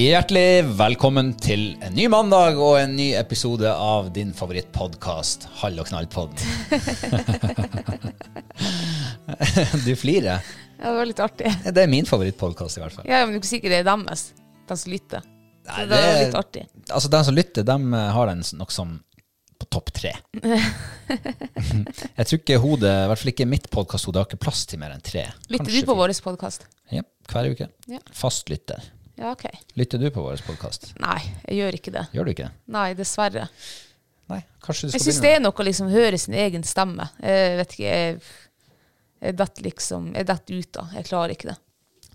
Hjertelig velkommen til en ny mandag og en ny episode av din favorittpodkast, Hall og knall-pod. du flirer. Ja, det var litt artig. Det er min favorittpodkast, i hvert fall. Ja, Men du er ikke sikker det er deres, de som lytter. Nei, Så det var litt artig. Altså, de som lytter, de har den nok som på topp tre. Jeg tror ikke hodet, i hvert fall ikke mitt podkasthode, har ikke plass til mer enn tre. Lytter Kanskje du på vår podkast? Ja, hver uke. Ja. Fast lytter. Ja, ok. Lytter du på vår podkast? Nei, jeg gjør ikke det. Gjør du ikke? Nei, dessverre. Nei, kanskje du skal Jeg skal syns det er noe å liksom høre sin egen stemme. Jeg vet ikke, jeg, jeg detter liksom Jeg detter ut da. Jeg klarer ikke det.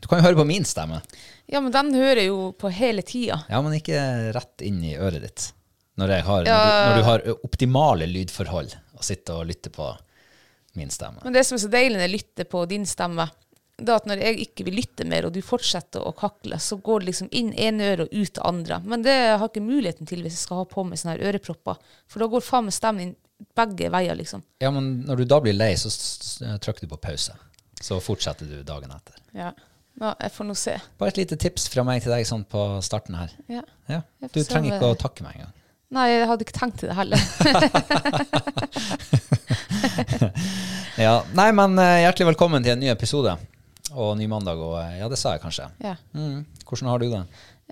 Du kan jo høre på min stemme. Ja, men den hører jeg jo på hele tida. Ja, men ikke rett inn i øret ditt. Når, jeg har, Ja. når, du, når du har optimale lydforhold og sitter og lytter på min stemme. Men det som er så deilig når jeg lytter på din stemme, det at når jeg ikke vil lytte mer, og du fortsetter å kakle, så går det liksom inn ene øre og ut det andre. Men det har jeg ikke muligheten til hvis jeg skal ha på meg sånne her ørepropper. For da går faen meg stemmen inn begge veier, liksom. Ja, men når du da blir lei, så trykker du på pause. Så fortsetter du dagen etter. Ja. ja, jeg får nå se. Bare et lite tips fra meg til deg sånn på starten her. Ja. Ja. Du trenger ikke å takke meg engang. Nei, jeg hadde ikke tenkt til det heller. Ja. Nei, men eh, hjertelig velkommen til en ny episode. Og ny mandag, og eh, ja, det sa jeg kanskje. ja. Mm. Hvordan har du det?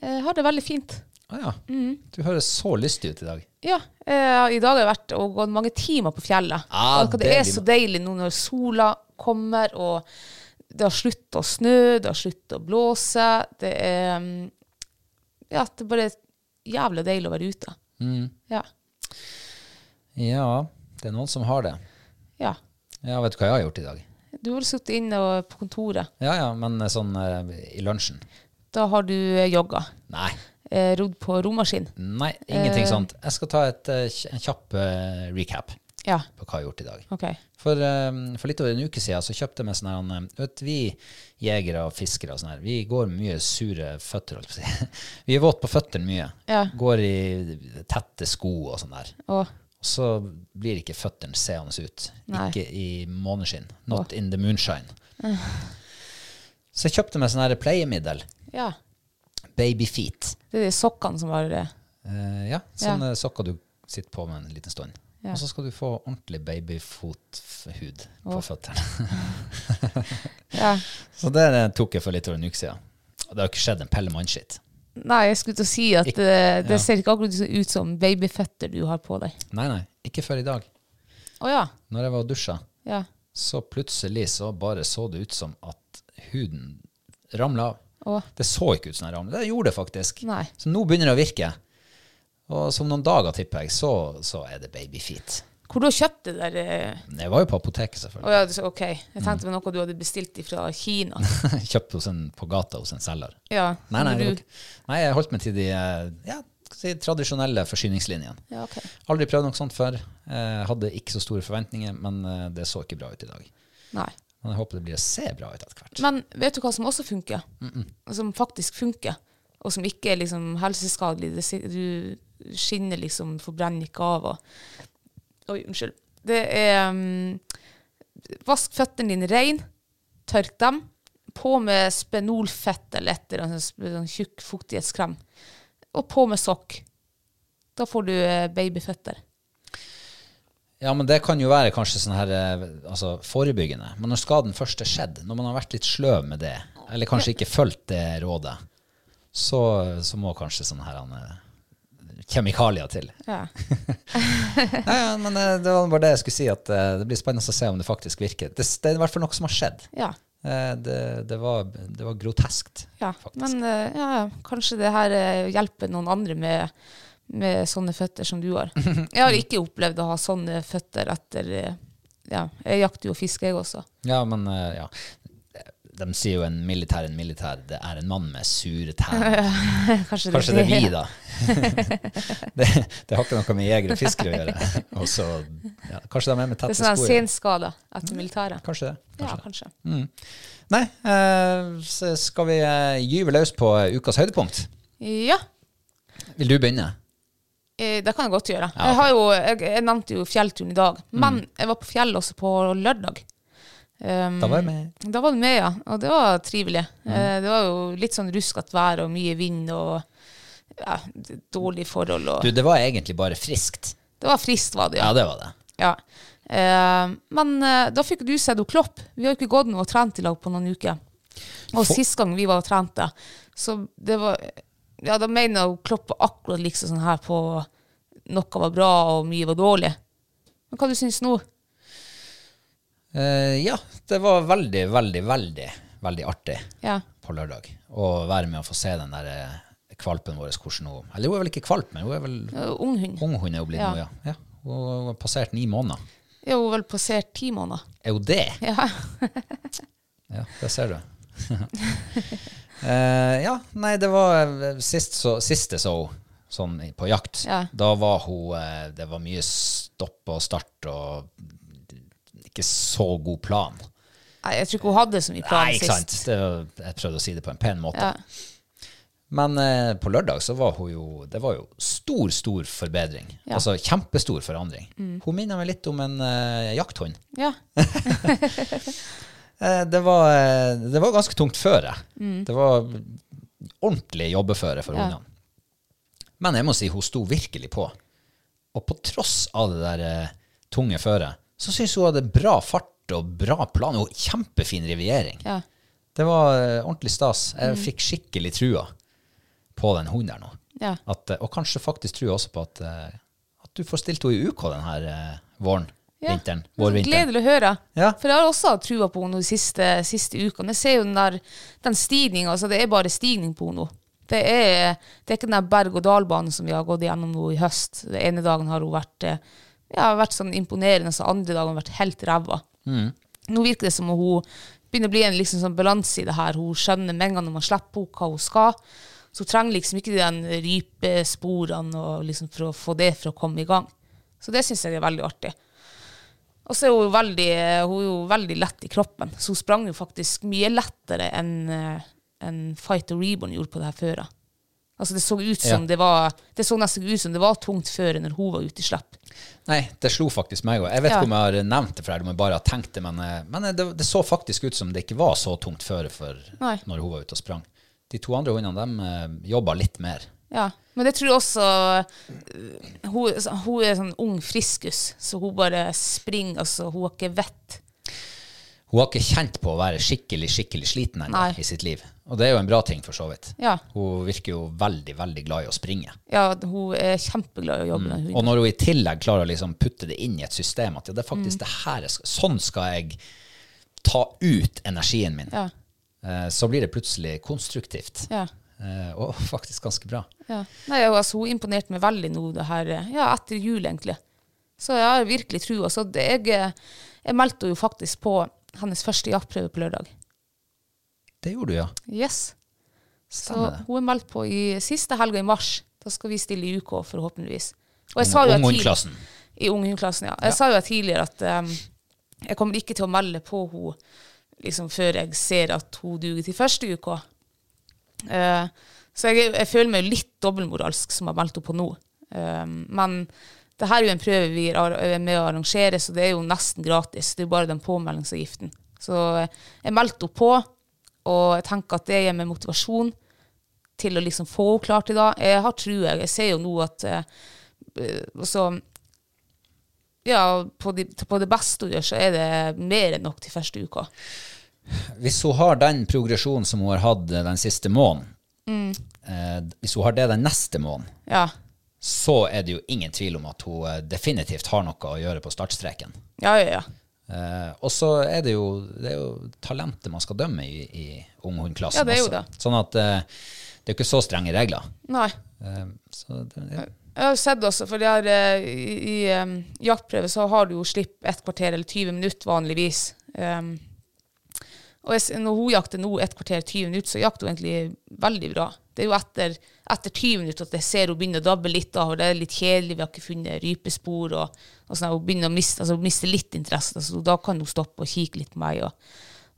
Jeg har det veldig fint. Å ja. Mm. Du høres så lystig ut i dag. Ja, eh, i dag har jeg vært og gått mange timer på fjellet. Ah, og det det er så deilig nå når sola kommer, og det har sluttet å snø, det har sluttet å blåse. Det er mm, Ja, det er bare jævlig deilig å være ute. Mm. Ja. Ja, det er noen som har det. ja. Ja, vet du hva jeg har gjort i dag? Du har sittet inne på kontoret. Ja, ja, men eh, sånn eh, i lunsjen. Da har du eh, jogga. Nei. Rodd på romaskin. Nei, ingenting Eh. sånt. Jeg skal ta et, en kjapp recap Ja, på hva jeg har gjort i dag. OK. For, for litt over en uke siden så kjøpte jeg meg sånn her Vet vi jegere og fiskere og sånn her, vi går mye sure føtter. Vi er våte på føttene mye. Ja. Går i tette sko og sånn der. Og så blir ikke føttene seende ut. Nei. Ikke i måneskinn. Not in the moonshine. Så jeg kjøpte meg sånn her pleiemiddel. ja. Baby feet. Det er de sokkene som var eh, Eh, ja, sånne sokker du sitter på med en liten stund. Ja. Og så skal du få ordentlig babyfothud på oh. føttene. Ja. så det tok jeg for litt over en uke siden. Og det har ikke skjedd en pelle mannskitt. Nei, jeg skulle til å si at Ik- det, det ja. ser ikke akkurat ut som babyføtter du har på deg. Nei, nei, ikke før i dag. Å ja. Når jeg var og dusja, Ja. så plutselig så bare så det ut som at huden ramla av. Det så ikke ut som den ramla. Det gjorde det faktisk. Nei. Så nå begynner det å virke. Og som noen dager, tipper jeg, så, så er det babyfeet. Hvor du har kjøpt det der eh, Jeg var jo på apoteket, Å Oh, ja, det- ok. Jeg tenkte det var noe du hadde bestilt fra Kina. Kjøpt en, på gata hos en selger. Ja, Nei, nei, du, nei, jeg holdt meg til de eh, ja, si, tradisjonelle forsyningslinjene. ja, ok. Aldri prøvd noe sånt før. Eh, hadde ikke så store forventninger, men eh, det så ikke bra ut i dag. Nei. Men jeg håper det blir å se bra ut etter hvert. Men vet du hva som også funker? Som faktisk funker, og som ikke er liksom helseskadelig. Det, du skinner liksom, forbrenner ikke av. Og, oi, unnskyld. Det er um, Vask føttene dine rein, tørk dem. På med spenolfett eller et eller annet sånn sånn tjukk fuktighetskrem. Og på med sokk. Da får du eh, babyføtter. Ja, men det kan jo være kanskje sånn her eh, altså forebyggende. Men når skaden først er skjedd, når man har vært litt sløv med det, eller kanskje ikke fulgt det rådet, så, så må kanskje sånn her eh, kjemikalier til. Ja. Nei, ja, men eh, det var bare det jeg skulle si, at eh, det blir spennende å se om det faktisk virker. Det, det er i hvert fall noe som har skjedd. ja. Eh, Det, det, var, det var groteskt. Ja, faktisk. men ja, kanskje det her hjelper noen andre med, med sånne føtter som du har. Jeg har ikke opplevd å ha sånne føtter etter Ja, jeg jakter jo fisk, jeg også. Ja, men ja. De sier jo en militær en militær. Det er en mann med sure tær. Kanskje, Kanskje det er vi, da. det, det har ikke noe med jegere og fiskere å gjøre. Også, ja, kanskje de er med Det er sånn sinnsskader etter militæret. Kanskje det. Ja, Kanskje. Mm. Nei, eh, så skal vi eh, gyve løs på eh, ukas høydepunkt? Ja, Vil du begynne? det kan jeg godt gjøre. Ja, Jeg, har jo, jeg, jeg nevnte jo fjellturen i dag, men jeg var på fjellet også på lørdag. Um, Da var jeg med. Da var du med, ja. Og det var trivelig. Eh, det var jo litt sånn ruskete vær og mye vind og ja, dårlige forhold. Og Du, det var egentlig bare friskt. Det var friskt, var det, Ja, ja. det var det. ja. Uh, men uh, da fikk du sett henne Klopp. Vi har jo ikke gått noe og trent i lag på noen uker. Og For- sist gang vi var og trente, så det var Ja, da mener hun Klopp var akkurat liksom sånn her på noe var bra og mye var dårlig. Men hva du syns nå? Eh, ja, det var veldig, veldig, veldig, veldig artig Ja. på lørdag. Å være med og få se den der eh, kvalpen vår, hvordan hun Eller hun er vel ikke kvalp, men hun er vel Unghund. Unghund ung hun er jo blitt Ja. nå, ja. ja. Hun har passert ni måneder. Ja, hun har vel passert ti måneder? Er hun det? Ja. Ja, det ser du. uh, ja, nei, det var eh, sist så, siste så hun sånn på jakt. Ja. Da var hun eh, Det var mye stopp og start og ikke så god plan. Nei, jeg tror ikke hun hadde så mye plan Nei, ikke sant. sist. Det jeg prøvde å si det på en pen måte. Men eh, på lørdag så var hun jo Det var jo stor, stor forbedring. Ja. Altså kjempestor forandring. Hun minner meg litt om en eh, jakthund. ja. Eh, det, var, eh, det var ganske tungt føre. Det var ordentlig jobbeføre for Ja. hundene. Men jeg må si hun sto virkelig på. Og på tross av det der eh, tunge føret, så syns hun hadde bra fart og bra plan og kjempefin riviering. ja. Det var eh, ordentlig stas. Jeg fikk skikkelig trua på den hunden der nå. ja. At, eh, og kanskje faktisk trua også på at, eh, at du får stilt henne i UK denne våren, Ja. vinteren, vår vinter. Gledelig å høre. Ja. For jeg har også hatt trua på henne de siste, siste ukene. Jeg ser jo den der den stigninga. Altså det er bare stigning på henne. Det er, det er ikke den berg-og-dal-banen som vi har gått gjennom nå i høst. Den ene dagen har hun vært, eh, ja, vært sånn imponerende, så andre dagen har vært helt ræva. Nå virker det som om hun begynner å bli en liksom sånn balanse i det her. Hun skjønner med en gang når man slipper henne hva hun skal. Så hun trenger liksom ikke de den rypesporene liksom for å få det for å komme i gang. Så det syns jeg er veldig artig. Og så er hun, veldig, hun er jo veldig lett i kroppen, så hun sprang jo faktisk mye lettere enn en enn Fighter Reborn gjorde på det her føret. Altså det så ut som Ja. det var Det så nesten ut som det var tungt før når hun var ute i slipp. Nei, det slo faktisk meg òg. Jeg vet Ja. ikke om jeg har nevnt det for deg, om jeg bare har tenkt det, men, eh, men det, det så faktisk ut som det ikke var så tungt føre for Nei. når hun var ute og sprang. De to andre hundene de eh, jobba litt mer. Ja, Men det tror jeg også hun, hun er sånn ung friskus, så hun bare springer. altså Hun har ikke vett. Hun har ikke kjent på å være skikkelig, skikkelig sliten ennå i sitt liv. Og det er jo en bra ting, for så vidt. Ja. Hun virker jo veldig, veldig glad i å springe. Ja, hun er kjempeglad i å jobbe med Og når hun i tillegg klarer å liksom putte det inn i et system, at ja, det er Mm. faktisk det her jeg skal, Sånn skal jeg ta ut energien min. Ja. Eh, Så blir det plutselig konstruktivt. Ja. Eh, Og faktisk ganske bra. Ja. Nei, altså, hun imponerte meg veldig nå det her, eh, ja, etter jul, egentlig. Så jeg har virkelig trua. Så jeg, jeg meldte jo faktisk på hennes første jaktprøve på lørdag. Det gjorde du, ja. Yes. Så Stemmer hun er meldt på i siste helga i mars. Da skal vi stille i UK, forhåpentligvis. Og jeg sa jo Ung- tidlig- Ungklassen. I unghundklassen, ja. Jeg sa jo tidligere at um, jeg kommer ikke til å melde på henne liksom, før jeg ser at hun duger til første uka. Uh, så jeg, jeg føler meg litt dobbeltmoralsk som har meldt henne på nå. Um, men det her er jo en prøve vi er er med å arrangere, så det er jo nesten gratis. Det er jo bare den påmeldingsavgiften. Så eh, jeg meldte henne på, og jeg tenker at det gir meg motivasjon til å liksom få henne klar til det. Jeg har trua. Jeg ser jo nå at eh, eh, altså, ja, på, de, på det beste hun gjør, så er det mer enn nok til første uka. Hvis hun har den progresjonen som hun har hatt den siste måneden, Mm. eh, hvis hun har det den neste måneden, Ja, så er det jo ingen tvil om at hun eh, definitivt har noe å gjøre på startstreken. ja, ja. ja. Eh, og så er det jo, det er jo talentet man skal dømme i, i unghundklassen Ja, det er jo også. det. Sånn at eh, det er ikke så strenge regler. Nei. Så det, ja. Jeg har sett også, for det eh, i, i um, jaktprøve så har du jo slipp et kvarter eller 20 minutter vanligvis. Um, og jeg, når hun jakter nå et kvarter 20 minutter, så jakter hun egentlig veldig bra. Det er jo etter, etter 20 minutter at jeg ser hun begynner å dabbe litt av, og det er litt kjedelig, vi har ikke funnet rypespor, og, og sånn, hun begynner å miste, altså, hun mister litt interesse, så da kan hun stoppe og kikke litt på meg, og,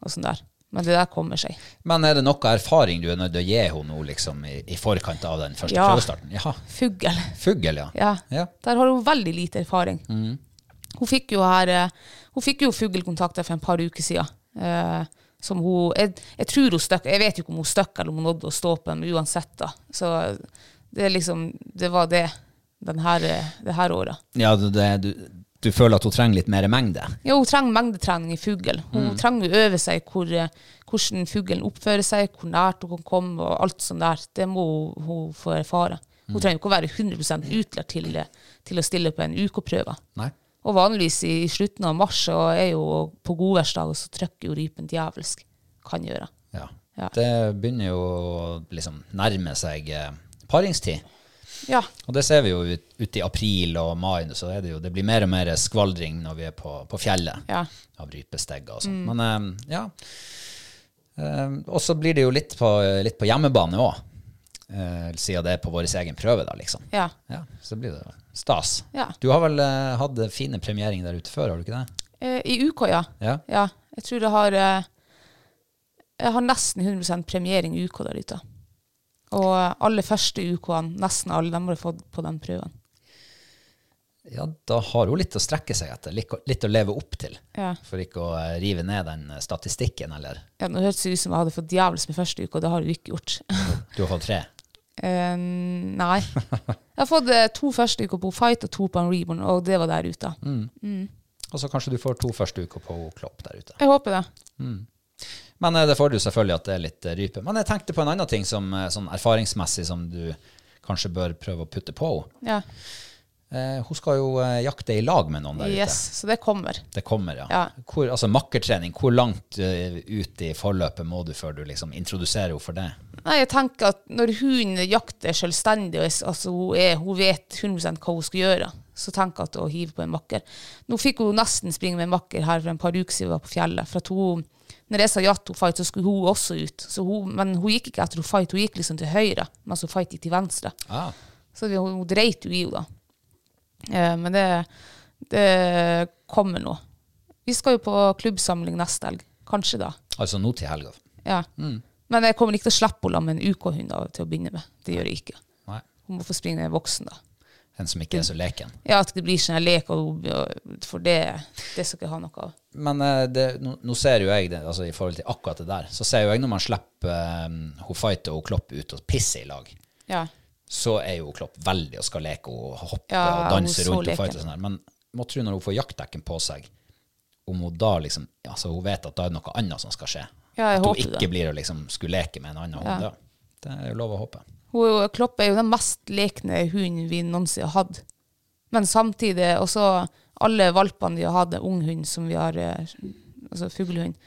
og sånn der. Men det der kommer seg. Men er det noe erfaring du er nødt til å gi henne nå liksom, i, i forkant av den første Ja. prøvestarten? Ja. Fugl. Fugl, ja. Ja. Ja. Der har hun veldig lite erfaring. Hun fikk jo her eh, Hun fikk jo fuglkontakt for en par uker siden. eh, som hun jeg, jeg tror hun støkk Jeg vet jo ikke om hun stakk eller om hun nådde å stå på den, men uansett, da. Så det er liksom Det var det den her, det her året. ja det, du, du føler at hun trenger litt mer mengde? Ja, hun trenger mengdetrening i fugl. Hun trenger å øve seg hvor, hvordan fuglen oppfører seg, hvor nært hun kan komme, og alt sånt der. Det må hun, hun få erfare. Hun trenger jo ikke å være 100 utlært til, til å stille på en ukeprøve. Nei. Og vanligvis i, i slutten av mars så er jo på godværsdager så trykker jo rypen djevelsk. Kan gjøre. Ja. Ja. Det begynner jo å liksom nærme seg eh, paringstid. Ja. Og det ser vi jo ut, ut i april og mai, så er det jo det blir mer og mer skvaldring når vi er på, på fjellet Ja. av rypestegger og sånn. Men eh, ja. Eh, og så blir det jo litt på, litt på hjemmebane òg, siden det er på vår egen prøve, da, liksom. Ja. Ja, så blir det stas. Ja. Du har vel eh, hatt fine premieringer der ute før, har du ikke det? Eh, I UK, ja. Ja. ja. Jeg tror jeg har eh, Jeg har nesten 100 premiering i UK der ute. Og alle første ukene, nesten alle, de har fått på den prøven. Ja, da har hun litt å strekke seg etter, litt, å- leve opp til. Ja. For ikke å eh, rive ned den eh, statistikken, eller Ja, Nå hørtes det ut som jeg hadde fått djevelsk med første uke, og det har hun ikke gjort. Du har fått tre. Eh, nei. Jeg har fått eh, to første uker på Fight og to på en Reborn, og det var der ute. Og så kanskje du får to første uker på Klopp der ute. Jeg håper det. Men eh, det får du selvfølgelig at det er litt eh, rype. Men jeg tenkte på en annen ting som, sånn erfaringsmessig som du kanskje bør prøve å putte på henne. Ja. Eh, hun skal jo eh, jakte i lag med noen der Yes, ute. så det kommer. Det kommer, ja. Ja. Hvor, altså makkertrening, hvor langt eh, ut i forløpet må du før du liksom introduserer henne for det? Nei, jeg tenker at når hun jakter selvstendig, og altså hun, er, hun vet 100 hva hun skal gjøre, så tenker jeg at å hive på en makker. Nå fikk hun nesten springe med en makker her for en par uker siden vi var på fjellet. For at hun, når jeg sa ja til hun fight, så skulle hun også ut. Så hun, men hun gikk ikke etter hun fight, hun gikk liksom til høyre, mens hun fight gikk til venstre. Ah, Så hun, hun dreit jo i henne da. Eh, men det, det kommer nå. Vi skal jo på klubbsamling neste helg. Kanskje da. altså nå til helga. Ja. Men jeg kommer ikke til å slippe henne med en UK-hund til å begynne med. Det gjør jeg ikke. Nei. Hun må få springe voksen, da. En som ikke er så leken. Ja, at det blir sånn lek, for det, det skal ikke jeg ha noe av. Men eh, det, nå, nå ser jo jeg det, altså i forhold til akkurat det der, så ser jo jeg når man slipper um, hun Fighter og Klopp ut og pisser i lag, Ja. Så er jo Klopp veldig og skal leke og hoppe Ja, og danse rundt og fighte og sånn her. Men må tro når hun får jaktdekken på seg, om hun da liksom Altså, hun vet at da er det noe annet som skal skje. Ja, at hun ikke det. blir å liksom skulle leke med en annen hund. Ja. Det er jo lov å håpe. Hun, Klopp er jo den mest lekne hunden vi noensinne har hatt. Men samtidig også alle valpene vi har hatt, ung hund som vi har, eh, altså fuglehund,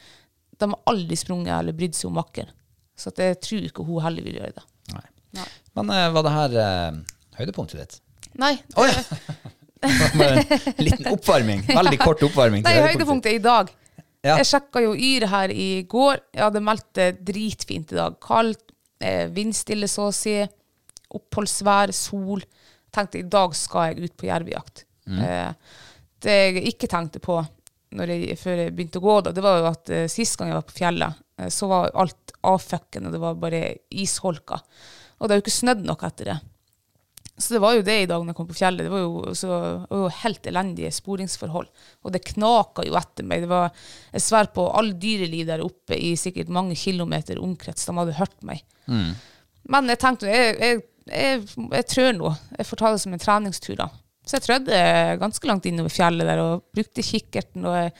de har aldri sprunget eller brydd seg om makker. Så jeg tror ikke hun heller vil gjøre det. Nei. Men eh, var det her eh, høydepunktet ditt? Nei, Å ja! En liten oppvarming. Veldig kort oppvarming. Nei, høydepunktet er i dag. Ja. Jeg sjekka jo Yr her i går. Jeg hadde meldt det dritfint i dag. Kaldt, eh, vindstille så å si. Oppholdsvær, sol. Tenkte i dag skal jeg ut på jervejakt. Eh, det jeg ikke tenkte på jeg, før jeg begynte å gå, da, det var jo at sist gang jeg var på fjellet, så var alt avfucken, og det var bare isholka. Og det har jo ikke snødd noe etter det. Så det var jo det i dag når jeg kom på fjellet. Det var jo, så, det var jo helt elendige sporingsforhold. Og det knaka jo etter meg. Det var, jeg sverger på all dyreliv der oppe i sikkert mange kilometer omkrets. De hadde hørt meg. Men jeg tenkte jeg, jeg, jeg, jeg trør nå. Jeg får ta det som en treningstur. da. Så jeg trødde ganske langt innover fjellet der og brukte kikkerten. og jeg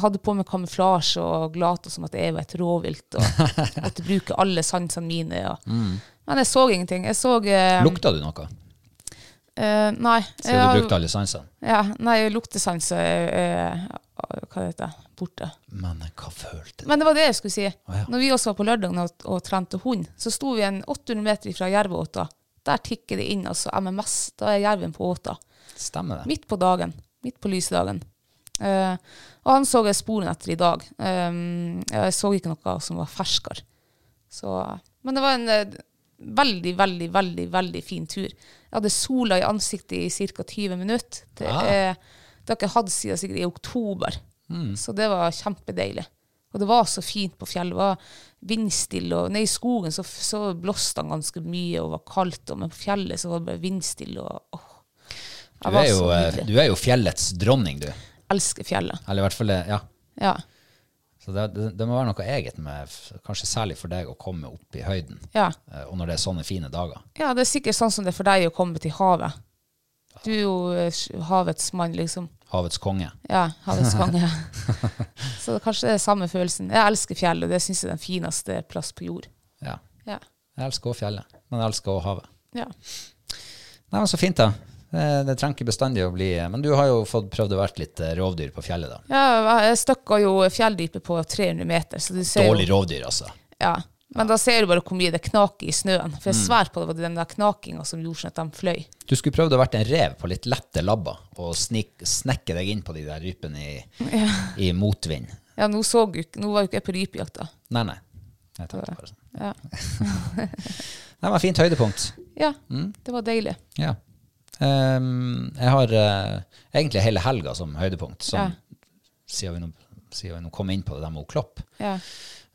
hadde på meg kamuflasje og lata som at jeg var et råvilt. og Måtte bruke alle sansene mine. Ja. Men jeg så ingenting. Jeg så eh, Lukta du noe? Eh, nei. Siden du brukte alle sansene? Ja, nei, luktesanser er, er Hva heter det? Borte. Men hva følte du? Men det var det jeg skulle si. ja. Når vi også var på lørdag og, og trente hund, så sto vi en 800 meter fra jerveåta. Der tikker det inn altså MMS. Da er jerven på åta. Stemmer det? Midt på dagen. Midt på lysdagen. Eh, og han så jeg sporene etter i dag. Um, jeg så ikke noe som var ferskere. Så, men det var en eh, veldig, veldig, veldig veldig fin tur. Jeg hadde sola i ansiktet i ca. 20 minutter. Det, Ah. eh, det har jeg ikke hatt siden sikkert i oktober. Så det var kjempedeilig. Og det var så fint på fjellet. Det var vindstille. Og nede i skogen så, så blåste han ganske mye og var kaldt. Og men på fjellet så var det bare vindstille. Og, åh. Du er, jo, eh, du er jo fjellets dronning, du. Elsker fjellet. Eller i hvert fall, det, ja. Ja. Så det, det, det må være noe eget med, kanskje særlig for deg, å komme opp i høyden. Ja. eh, Og når det er sånne fine dager. ja, det er sikkert sånn som det er for deg å komme til havet. Du er jo eh, havets mann, liksom. Havets konge. Ja, havets konge. så kanskje det er samme følelsen. Jeg elsker fjellet, det syns jeg er den fineste plass på jord. Ja. Ja. Jeg elsker også fjellet, men jeg elsker også havet. ja. Nei, men Så fint, da. Det, det trenger ikke bestandig å bli Men du har jo fått prøvd å være litt eh, rovdyr på fjellet, da. ja jeg støkka jo fjelldypet på 300 meter. Så du ser Dårlig jo, rovdyr, altså. ja. Men da ser du bare hvor mye det knaker i snøen. For Mm. jeg sver på det var den der knakinga som gjorde sånn at de fløy. Du skulle prøvd å vært en rev på litt lette labber og snik, snekke deg inn på de der rypene i, i motvind. Ja, nå, så jeg, nå var jo ikke jeg på rypejakt, da. Nei, nei. Jeg tenkte bare sånn. Ja. Det var fint høydepunkt. ja, Mm. det var deilig. Ja. Ehm, jeg har uh, egentlig hele helga som høydepunkt, som, Ja. siden, vi nå, siden vi nå kom inn på det der med Klopp. Ja.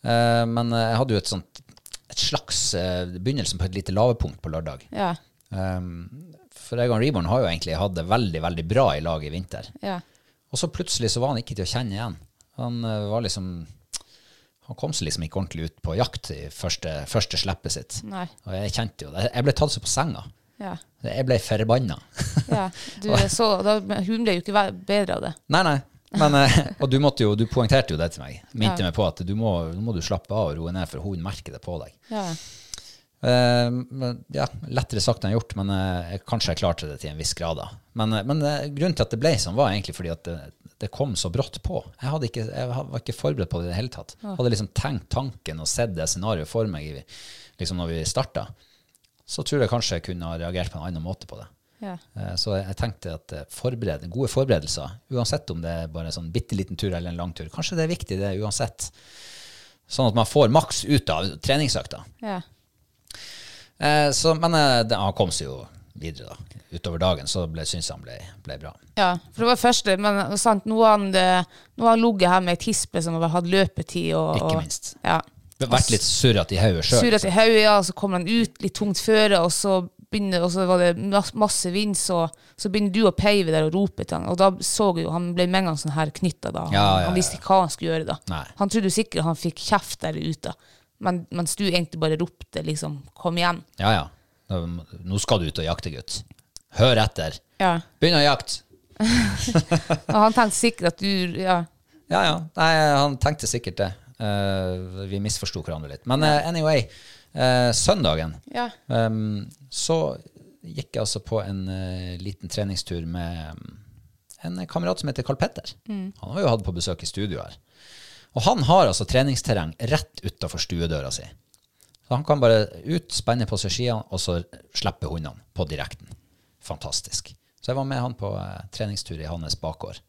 Uh, men jeg hadde jo et sånt et slags uh, begynnelsen på et lite lavepunkt på lørdag. Ja. Um, for Egon Reborn har jo egentlig hatt det veldig, veldig bra i lag i vinter. Ja. Og så plutselig så var han ikke til å kjenne igjen. Han eh, var liksom Han kom seg liksom ikke ordentlig ut på jakt i første, første slippet sitt. Nei. Og jeg kjente jo det. Jeg ble tatt så på senga. Ja. Jeg ble forbanna. ja. Du, så, da, hun ble jo ikke bedre av det. nei, nei. Men, eh, og du, måtte jo, du poengterte jo det til meg. Minte Ja. meg på at du må, nå må du slappe av og roe ned, for hun merker det på deg. Ja. Uh, ja, lettere sagt enn gjort, men uh, kanskje jeg klarte det til en viss grad. da. Men, uh, men grunnen til at det ble sånn, var egentlig fordi at det, det kom så brått på. Jeg, ikke, jeg var ikke forberedt på det i det hele tatt. Ja. hadde liksom tenkt tanken og sett det scenarioet for meg liksom når vi starta. Så tror jeg kanskje jeg kunne ha reagert på en annen måte på det. Ja. Eh, Så jeg tenkte at eh, forbered, gode forberedelser, uansett om det er bare en sånn bitte liten tur eller en lang tur, kanskje det er viktig det uansett. Sånn at man får maks ut av treningsøkta. Ja. Eh, så, men det, han kom seg jo videre da. Utover dagen så syns han ble, ble bra. ja. For det var første, men sant, nå har han, han ligget her med ei tispe som har hatt løpetid. Og, Ikke og, minst. Ja. Vært litt surrete i hodet sjøl. Surret i hodet, ja, så kommer han ut litt tungt føre, og så begynner, og så var det masse vind, så, så begynner du å peive der og rope til han. Og da så jo, han ble med en gang sånn her knytta da. Han, Ja, ja, han visste ikke hva han skulle gjøre da. Nei. Han trodde jo sikkert han fikk kjeft der ute, men, mens du egentlig bare ropte liksom, kom igjen. Ja, ja. Nå- Nå skal du ut og jakte, gutt. Hør etter. Ja. Begynn å jakte. Han tenkte sikkert at du, ja, Ja, ja. Nei, han tenkte sikkert det. Eh, vi misforsto hverandre litt. Men uh, anyway, uh, søndagen Ja. um, så gikk jeg altså på en liten treningstur med um, en kamerat som heter Karl Petter. Han har jo hatt på besøk i studio her. Og han har altså treningsterreng rett utafor stuedøra si. Så han kan bare ut, spenne på seg skiene, og så slippe hundene på direkten. Fantastisk. Så jeg var med han på treningstur i hans bakgård.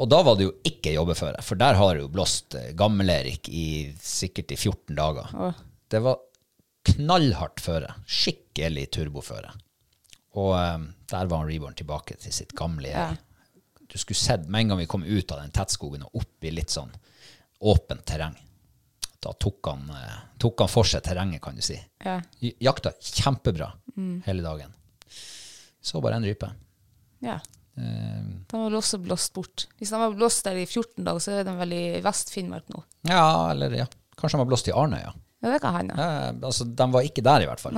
Og da var det jo ikke jobbeføre, for der har det jo blåst eh, Gammel-Erik i sikkert i 14 dager. Åh. Det var knallhardt føre. Skikkelig turboføre. Og um, der var han Reborn tilbake til sitt gamle jeg. Du skulle sett med en gang vi kom ut av den tettskogen og opp i litt sånn åpent terreng. Da tok han, uh, tok han for seg terrenget, kan du si. Ja. Jakta kjempebra hele dagen. Så bare en rype. ja. Eh, De har vel også blåst bort. Hvis de har blåst der i 14 dager, så er de vel i Vest-Finnmark nå. ja, eller ja. Kanskje de var blåst i Arnøya. Ja, det kan hende. Ja, altså, de var ikke der, i hvert fall.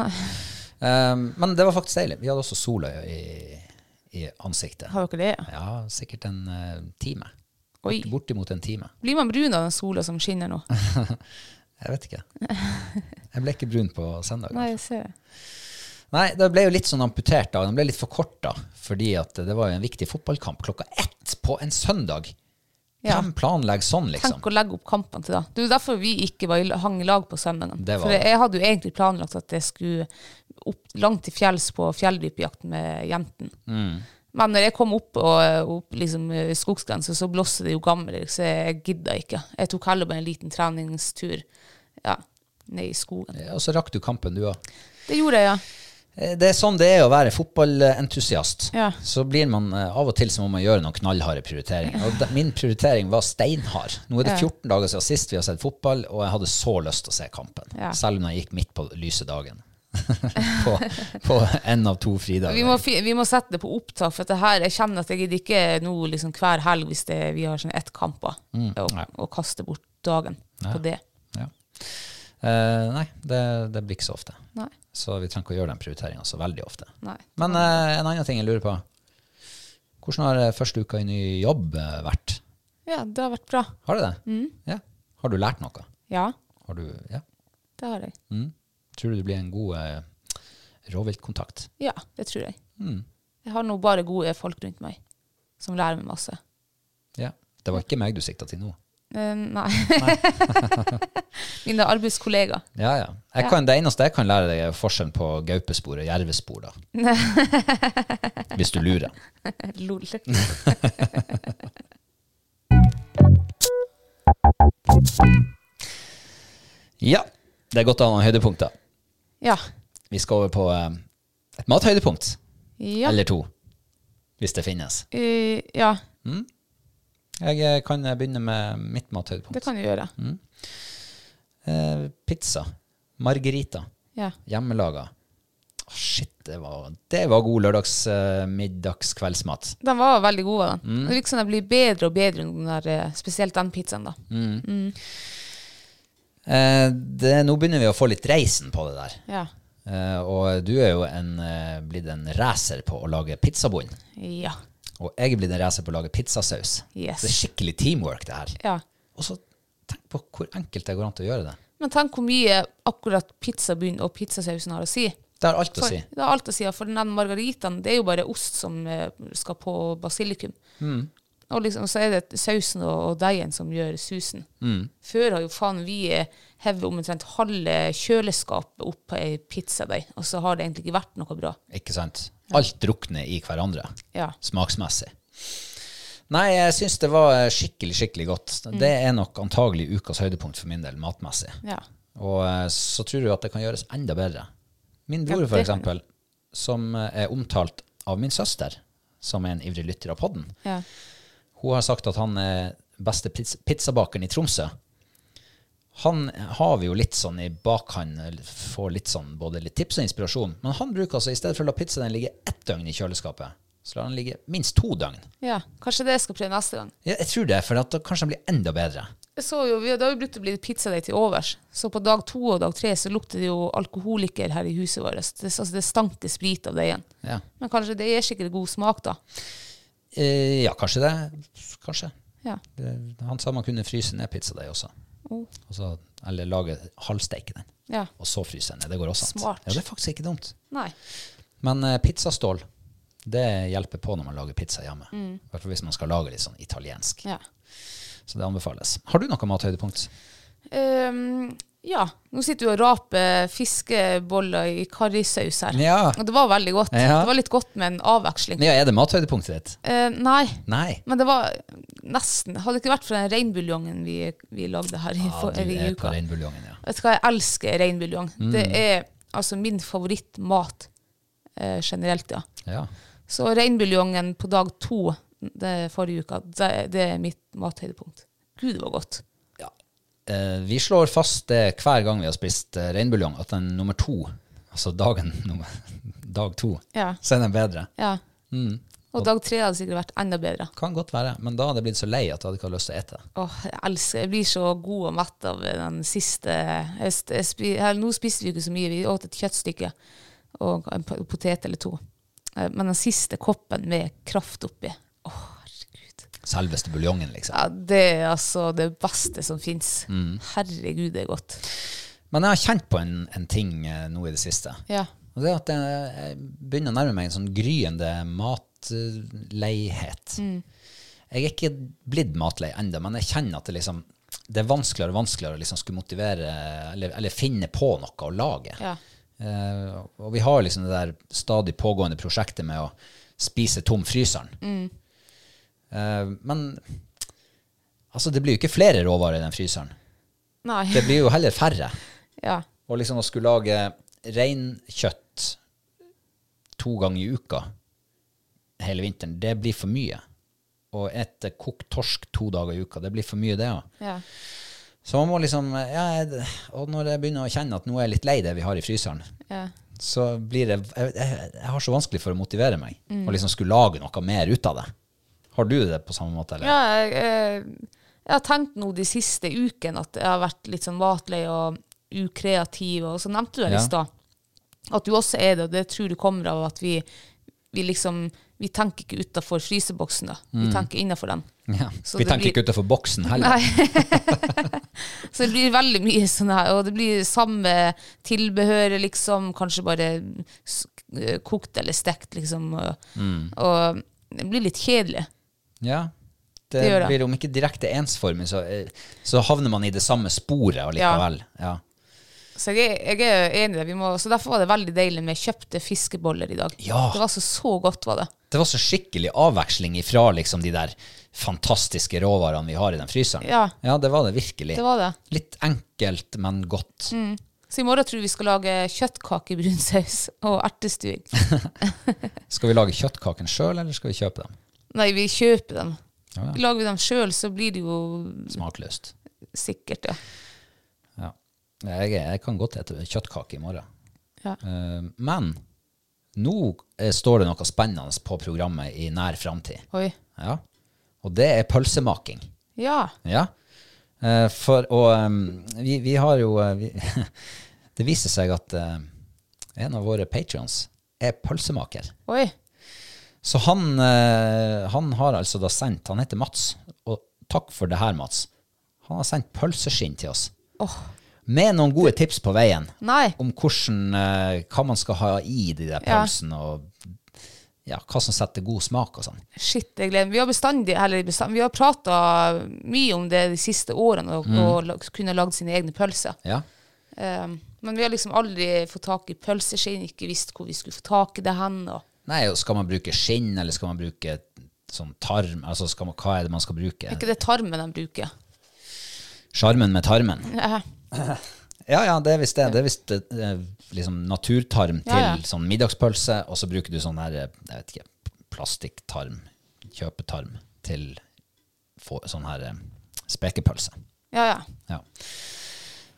Um, men det var faktisk deilig. Vi hadde også sola i, i ansiktet. Har dere det? ja? Ja, sikkert en uh, time. Oi. Bortimot en time. Blir man brun av den sola som skinner nå? Jeg vet ikke. Jeg ble ikke brun på søndag. Nei, jeg ser det. Nei, det ble jo litt sånn amputert da. Den ble litt forkorta, fordi at det var jo en viktig fotballkamp klokka ett på en søndag. Ja. Hvem planlegger sånn, liksom? Tenk å legge opp kampene til da. Det er jo derfor vi ikke var i, hang i lag på søndagen. For det. jeg hadde jo egentlig planlagt at jeg skulle opp langt til fjells på fjelldypjakt med jentene. Mm. Men når jeg kom opp, og, opp liksom, eh, skogsgrensa, så blåste det jo gammel, så jeg gidda ikke. Jeg tok heller bare en liten treningstur ja, ned i skogen. Og så rakk du kampen, du òg. Det gjorde jeg, ja. Det er sånn det er å være fotballentusiast. Ja. Så blir man eh, av og til så må man gjøre noen knallharde prioriteringer. Og min prioritering var steinhard. Nå er det Ja. 14 dager siden sist vi har sett fotball, og jeg hadde så lyst til å se kampen. Ja. Selv om jeg gikk midt på lyse dagen. på, på en av to fridager. Vi må, vi må sette det på opptak, for det her, jeg kjenner at jeg gidder ikke nå liksom hver helg hvis det, vi har sånn ett kamper, og, og kaste bort dagen på det. Ja. Uh, nei, det, det blir ikke så ofte. Nei. Så vi trenger ikke å gjøre den prioriteringa så veldig ofte. Nei. Men eh, en annen ting jeg lurer på. Hvordan har eh, første uka i ny jobb eh, vært? Ja, det har vært bra. Har det det? Ja. Har du lært noe? Ja, Har du, ja. det har jeg. Mm. Tror du du blir en god eh, rovviltkontakt? Ja, det tror jeg. Mm. Jeg har nå bare gode folk rundt meg som lærer meg masse. Ja. Det var ikke meg du sikta til nå. Eh, nei. Mine arbeidskollegaer. Ja, ja. Jeg kan, det eneste jeg kan lære deg, er forskjellen på gaupespor og jervespor. da. Hvis du lurer. Lol. Ja, det er godt å ha noen høydepunkter. Ja. Vi skal over på eh, et mathøydepunkt. Ja. Eller to. Hvis det finnes. Uh, ja, Jeg eh, kan begynne med mitt mathøydepunkt. det kan du gjøre. Eh, pizza. Margarita. Ja. Hjemmelaga. Oh, shit, det var, det var god lørdags, eh, middags, kveldsmat. De var veldig gode. Den. Mm. Det virker som den blir bedre og bedre, den der, eh, spesielt den pizzaen. da. Eh, det, nå begynner vi å få litt reisen på det der. Ja. Eh, og du er jo en, eh, blitt en racer på å lage pizzabunn. Ja. Og jeg er blitt en racer på å lage pizzasaus. Yes. Det er skikkelig teamwork, det her. ja. Og så tenk på hvor enkelt det går an til å gjøre det. Men tenk hvor mye akkurat pizzabunnen og pizzasausen har å si. Det har alt å For, si. Det har alt å si, for den margaritaen, det er jo bare ost som eh, skal på basilikum. Mm. Og liksom, så er det sausen og, og deigen som gjør susen. Mm. Før har jo faen vi hevet omtrent halve kjøleskapet opp på ei pizzadeig, og så har det egentlig ikke vært noe bra. Ikke sant? Alt drukner i hverandre, Ja. smaksmessig. Nei, jeg syns det var skikkelig, skikkelig godt. Mm. Det er nok antagelig ukas høydepunkt for min del, matmessig. ja. Og eh, så tror jeg at det kan gjøres enda bedre. Min bror, Ja, for eksempel, som eh, er omtalt av min søster, som er en ivrig lytter av podden, ja. hun har sagt at han er beste pizzabakeren i Tromsø. Han har vi jo litt sånn i bakhånd, får litt sånn både litt tips og inspirasjon. Men han bruker altså, i stedet for å la pizzaen ligge ett døgn i kjøleskapet, så lar han ligge minst to døgn. ja. Kanskje det jeg skal prøve neste gang. Ja, jeg tror det, for at da kanskje den blir enda bedre. Jeg så jo, vi Det har jo blitt å bli pizzadeig til overs. Så på dag to og dag tre så lukter det jo alkoholiker her i huset vårt. Det, altså det stanker sprit av deigen. Ja, Men kanskje det gir sikkert god smak, da. eh, ja kanskje det. Kanskje. Ja. Det, han sa man kunne fryse ned pizzadeig også. Oh. Så, eller lage halvsteike den, ja. og så fryse den ned. Det går også an. Ja, det er faktisk ikke dumt. Nei. Men uh, pizzastål, det hjelper på når man lager pizza hjemme. Mm. Hvert fall hvis man skal lage litt sånn italiensk. Ja. Så det anbefales. Har du noe mathøydepunkt? Um, ja. Nå sitter du og raper fiskeboller i karrisaus her. Ja. Og det var veldig godt. Ja. Det var litt godt med en avveksling. Ja, er det mathøydepunktet ditt? Uh, nei, Nei. men det var nesten Hadde det ikke vært for den reinbuljongen vi, vi lagde her i, Ja, du i er på uka. reinbuljongen, ja. Vet du hva, jeg elsker reinbuljong. Mm. Det er altså min favorittmat eh, generelt, ja. ja. Så reinbuljongen på dag to det forrige uka, det, det er mitt mathøydepunkt. Gud, det var godt. Eh, vi slår fast det hver gang vi har spist eh, reinbuljong, at den nummer to, altså dagen nummer, dag to, Ja. så er den bedre. ja. Mm. Og dag tre hadde sikkert vært enda bedre. Kan godt være, men da hadde jeg blitt så lei at jeg hadde ikke hatt lyst til å ete. Åh, jeg elsker Jeg blir så god og mett av den siste jeg, jeg, spi- her, Nå spiste vi ikke så mye. Vi åt et kjøttstykke og en potet eller to. Eh, Men den siste koppen med kraft oppi Åh, herregud. Selveste buljongen, liksom. Ja, det er altså det beste som fins. Herregud, det er godt. Men jeg har kjent på en, en ting eh, nå i det siste. Ja. Og det er at jeg, jeg begynner å nærme meg en sånn gryende matleihet. Jeg er ikke blitt matlei ennå, men jeg kjenner at det liksom det er vanskeligere og vanskeligere å liksom skulle motivere eller, eller finne på noe å lage. Ja. Uh, og vi har liksom det der stadig pågående prosjektet med å spise tom fryseren. Eh, men altså, det blir jo ikke flere råvarer i den fryseren. Nei. Det blir jo heller færre. Ja. Og liksom å skulle lage reinkjøtt to ganger i uka hele vinteren, det blir for mye. Og et kokt torsk to dager i uka, det blir for mye, det òg. ja. Så man må liksom ja, Og når jeg begynner å kjenne at nå er jeg litt lei det vi har i fryseren, ja. så blir det Jeg, jeg, jeg har så vanskelig for å motivere meg og liksom skulle lage noe mer ut av det. Har du det på samme måte, eller? Ja, jeg, eh, jeg har tenkt nå de siste ukene at jeg har vært litt sånn matlei og ukreativ, og så nevnte du det Ja. i stad. At du også er det, og det tror du kommer av at vi, vi liksom Vi tenker ikke utafor fryseboksen, da. Vi tenker innafor den. Ja. Vi tenker blir- ikke utenfor boksen heller. Så det blir veldig mye sånn her, og det blir samme tilbehøret, liksom. Kanskje bare eh, kokt eller stekt, liksom. Og, Mm. og det blir litt kjedelig. Ja. Det, Det det. blir om ikke direkte ensformig, så, eh, så havner man i det samme sporet allikevel. Ja. Så jeg jeg er enig i det. Vi må, så derfor var det veldig deilig med kjøpte fiskeboller i dag. Ja. Det var så, så godt, var det. Det var så skikkelig avveksling ifra liksom de der fantastiske råvarene vi har i den fryseren. Ja. det var det virkelig. Det var det. Litt enkelt, men godt. Så i morgen tror vi skal lage kjøttkake i og ertestuing. Skal vi lage kjøttkaken sjøl, eller skal vi kjøpe dem? Nei, vi kjøper dem. Ja, ja. Lager vi dem sjøl, så blir det jo Smakløst. sikkert, ja. Ja. Jeg, jeg kan godt spise kjøttkake i morgen. Ja. Uh, men nå eh, står det noe spennende på programmet i nær framtid. Ja. Og det er pølsemaking. Ja. Ja. Uh, for og um, vi, vi har jo vi, Det viser seg at uh, en av våre patrions er pølsemaker. Oi. Så han, uh, han har altså da sendt Han heter Mats, og takk for det her, Mats. Han har sendt pølseskinn til oss. Åh. Med noen gode tips på veien Nei. om hvordan, eh, hva man skal ha i de der Ja. og ja, hva som setter god smak og sånn. Shit, jeg gleder meg. Vi har bestandig, eller bestandig, vi har prata mye om det de siste årene, og, og kunne lagd sine egne pølser. Ja. Um, men vi har liksom aldri fått tak i pølseskinn, ikke visst hvor vi skulle få tak i det hen. Og Nei, og skal man bruke skinn, eller skal man bruke sånn tarm? Altså, skal man, hva er det man skal bruke? er ikke det tarmen de bruker? Sjarmen med tarmen? Ja. Ja, ja, det er visst det. Det er visst eh, liksom naturtarm til Ja, ja. sånn middagspølse, og så bruker du sånn her, eh, jeg vet ikke, plastikktarm, kjøpetarm, til få, sånn her eh, spekepølse. ja, ja. Ja.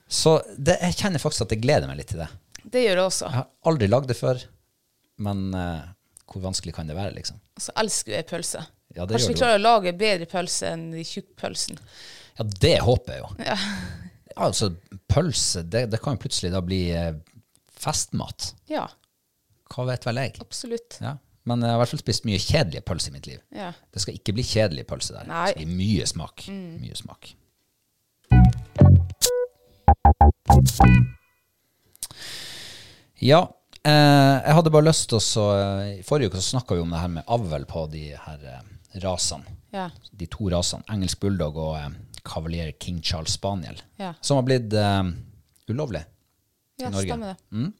Så det, jeg kjenner faktisk at jeg gleder meg litt til det. Det gjør jeg også. Jeg har aldri lagd det før, men eh, hvor vanskelig kan det være, liksom? Og så elsker jeg pølse. Ja, det Kanskje gjør vi du klarer å lage bedre pølse enn de tjukkpølsen. Ja, det håper jeg jo. Ja. Altså, pølse, det, det kan jo plutselig da bli eh, festmat. Ja, Hva vet vel jeg? absolutt. Ja. Men jeg har i hvert fall spist mye kjedelige pølser i mitt liv. Ja. Det skal ikke bli kjedelig pølse der. Nei. Det skal bli mye smak. Mye smak. Ja, eh, jeg hadde bare lyst til å eh, I forrige uke så snakka vi om det her med avl på de her eh, rasene. Ja. De to rasene. Engelsk bulldog og eh, Cavalier King Charles Spaniel. Ja. Som har blitt eh, ulovlig. ja, Norge. stemmer det.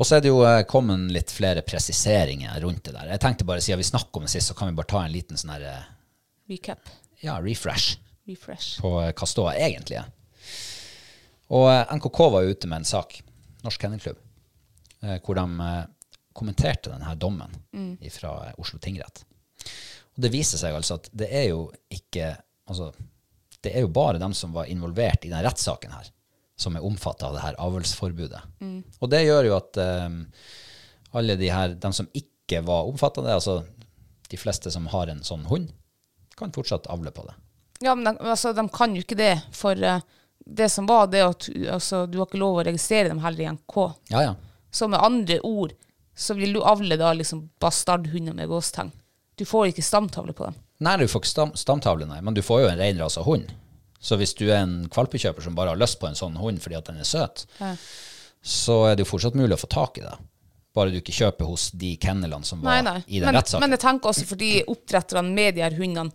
Og så er det jo eh, kommet litt flere presiseringer rundt det der. Jeg tenkte bare, Siden vi snakket om det sist, så kan vi bare ta en liten sånn her, eh, Recap. ja, refresh Refresh. på hva ståa egentlig er. Og NKK var jo ute med en sak, Norsk Kennelklubb, hvor de kommenterte denne dommen fra Oslo tingrett. Og det viser seg altså at det er jo ikke altså, Det er jo bare dem som var involvert i den rettssaken her, som er omfatta av det her avlsforbudet. Og det gjør jo at um, alle de her, dem som ikke var omfatta av det, altså de fleste som har en sånn hund, kan fortsatt avle på det. Ja, men de, altså, de kan jo ikke det, for uh, det som var det at altså, du har ikke lov å registrere dem heller i NK. Ja, ja. Så med andre ord så vil du avle da liksom bastardhunder med gåstegn. Du får ikke stamtavle på dem. Nei, du får ikke stam, stamtavle, nei, men du får jo en reinrasa hund. Så hvis du er en kvalpekjøper som bare har lyst på en sånn hund fordi at den er søt, så er det jo fortsatt mulig å få tak i det. Bare du ikke kjøper hos de kennelene som var Nei, nei. i den Men, rettssaken. men jeg tenker også fordi oppdretterne med de her hundene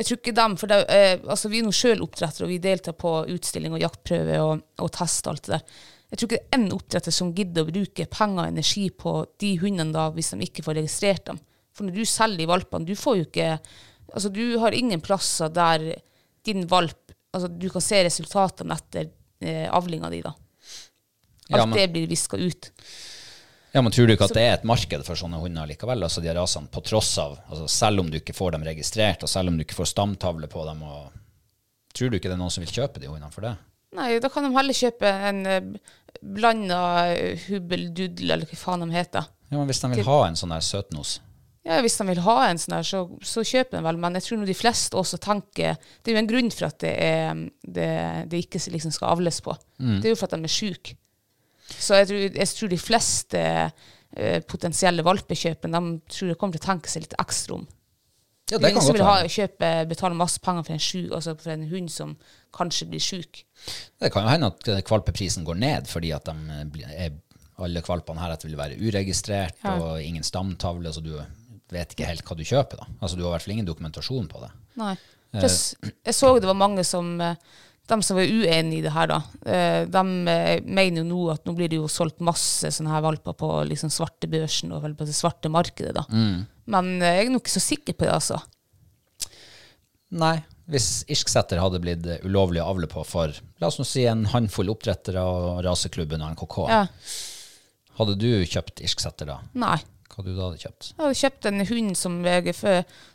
Jeg tror ikke dem, for det, eh, altså Vi er nå sjøl oppdrettere, og vi deltar på utstilling og jaktprøve og, og test og alt det der. Jeg tror ikke det er en oppdretter som gidder å bruke penger og energi på de hundene da, hvis de ikke får registrert dem. For når du selger de valpene, du får jo ikke Altså, du har ingen plasser der din valp Altså, du kan se resultatene etter eh, avlinga di, da. Alt Ja, men- det blir viska ut. Ja, men tror du ikke at det er et marked for sånne hunder likevel? Altså de rasene, på tross av, altså selv om du ikke får dem registrert, og selv om du ikke får stamtavle på dem, og tror du ikke det er noen som vil kjøpe de hundene for det? Nei, da kan de heller kjøpe en uh, blanda uh, hubbeldudel, eller hva faen de heter. Ja, men hvis de vil ha en sånn der søtnos, Ja, Hvis de vil ha en sånn her, så, så kjøper de vel, men jeg tror de fleste også tenker Det er jo en grunn for at det, er, det, det ikke liksom skal avles på. Det er jo for at de er syke. Så jeg tror, jeg tror de fleste eh, potensielle valpekjøpere de tror jeg kommer til å tenke seg litt ekstra om. Ja, Det er det ingen kan som vil ha, kjøpe, betale masse penger for en, syk, altså for en hund som kanskje blir syk. Det kan jo hende at eh, kvalpeprisen går ned fordi at de eh, er, alle kvalpene heretter vil være uregistrert og ingen stamtavle, så du vet ikke helt hva du kjøper. da. Altså Du har i hvert fall ingen dokumentasjon på det. Nei. Plus, Jeg, s- jeg så det var mange som eh, De som var uenige i det her, da. eh, De eh, mener jo nå at nå blir det jo solgt masse sånne her valper på liksom svartebørsen og vel på det svarte markedet, da. Men eh, jeg er nok ikke så sikker på det, altså. Nei. Hvis irsksetter hadde blitt eh, ulovlig å avle på for la oss nå si en håndfull oppdrettere og raseklubben og NKK, Ja. hadde du kjøpt irsksetter da? Nei. Hva du da hadde kjøpt? Jeg hadde kjøpt en hund som,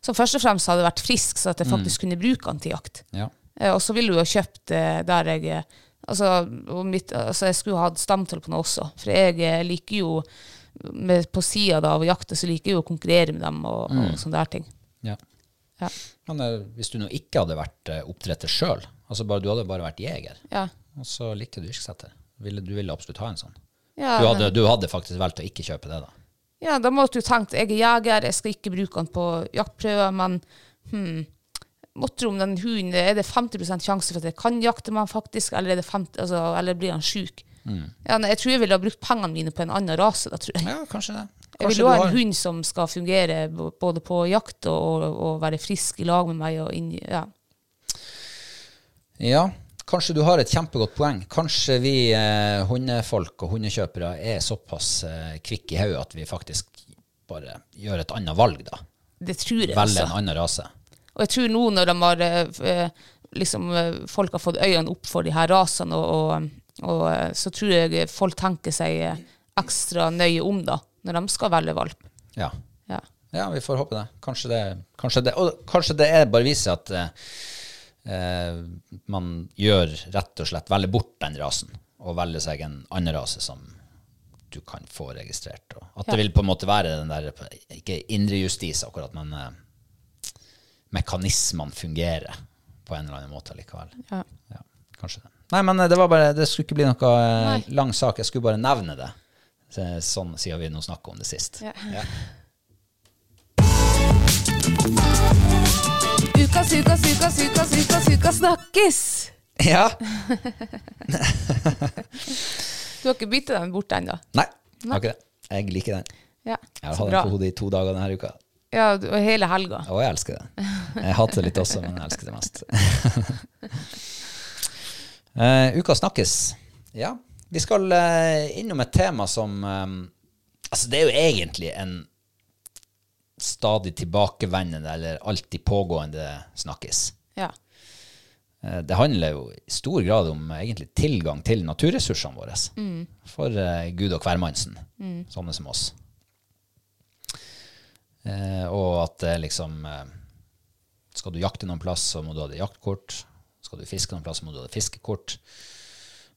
som først og fremst hadde vært frisk, så at jeg faktisk kunne bruke den til jakt. Ja. Eh, Og så ville du ha kjøpt eh, der jeg Altså, mitt, altså jeg skulle ha hatt stamtall på den også. For jeg eh, liker jo med, På sida av å jakte, så liker jeg jo å konkurrere med dem og, og sånne der ting. ja. Ja. Men hvis du nå ikke hadde vært oppdretter sjøl, altså bare, du hadde bare vært jeger, Ja. og så likte du yrkessetter, du ville absolutt ha en sånn? Ja, Du hadde, du hadde faktisk valgt å ikke kjøpe det, da? Ja, da måtte du tenkt jeg er jeger, jeg skal ikke bruke den på jaktprøver, men hmm, måtte om den hunden, er det 50 sjanse for at jeg kan jakte med han faktisk, eller, er det 50, altså, eller blir han sjuk? Ja, jeg tror jeg ville ha brukt pengene mine på en annen rase, da tror jeg. Ja, kanskje det. Jeg vil ha har- en hund som skal fungere både på jakt og, og, og være frisk i lag med meg. Inn, ja. Ja, kanskje du har et kjempegodt poeng. Kanskje vi eh, hundefolk og hundekjøpere er såpass eh, kvikke i hodet at vi faktisk bare gjør et annet valg, da. Det tror jeg. Velger også. en annen rase. Og jeg tror nå når de har eh, eh, liksom, eh, folk har fått øynene opp for de her rasene, og, og, og så tror jeg folk tenker seg ekstra nøye om da, når de skal velge valp. Ja. Ja. ja, vi får håpe det. Kanskje det, kanskje det, og kanskje det er bare viser at eh, man gjør rett og slett velger bort den rasen, og velger seg en annen rase som du kan få registrert. Og at Ja. det vil på en måte være den der, ikke indre justis akkurat, men eh, mekanismene fungerer på en eller annen måte likevel. Ja. Ja, kanskje det. Nei, men eh, det var bare, det skulle ikke bli noe eh, Nei. lang sak, jeg skulle bare nevne det. Sånn siden vi nå snakket om det sist. Ja. Ja. Ukas, ukas, ukas, ukas, ukas, ukas snakkes! ja. Du har ikke byttet den bort ennå? Nei, har ikke det. Jeg liker den. Ja, Jeg har hatt den på hodet i to dager denne uka. Ja, og hele helga. Og jeg elsker det. Jeg hater det litt også, men jeg elsker det mest. uh, uka snakkes. Ja, vi skal uh, innom et tema som um, Altså, det er jo egentlig en stadig tilbakevendende eller alltid pågående snakkes. Ja. Eh, Det handler jo i stor grad om eh, egentlig tilgang til naturressursene våre. For uh, Gud og hvermannsen, sånne som oss. Uh, og at det liksom eh, Skal du jakte noen plass, så må du ha det jaktkort. Skal du fiske noen plass, så må du ha det fiskekort.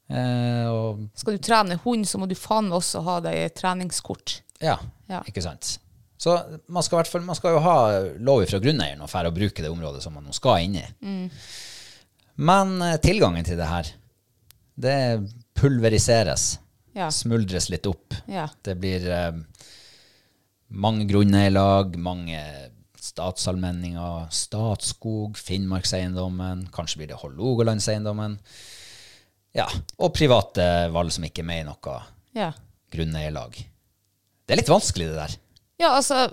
Og Skal du trene hund, så må du faen meg også ha deg et treningskort. ja, Ja. ikke sant. Så man skal, fall, man skal jo ha lov fra grunneieren å fære og bruke det området som man nå skal inn i. Men eh, tilgangen til det her, det pulveriseres. Ja. Smuldres litt opp. Ja. Det blir eh, mange grunneierlag, mange statsallmenninger, Statskog, Finnmarkseiendommen, kanskje blir det Hålogalandseiendommen. Ja, og private valg som ikke er med i noe Ja. grunneierlag. Det er litt vanskelig, det der. Ja, altså,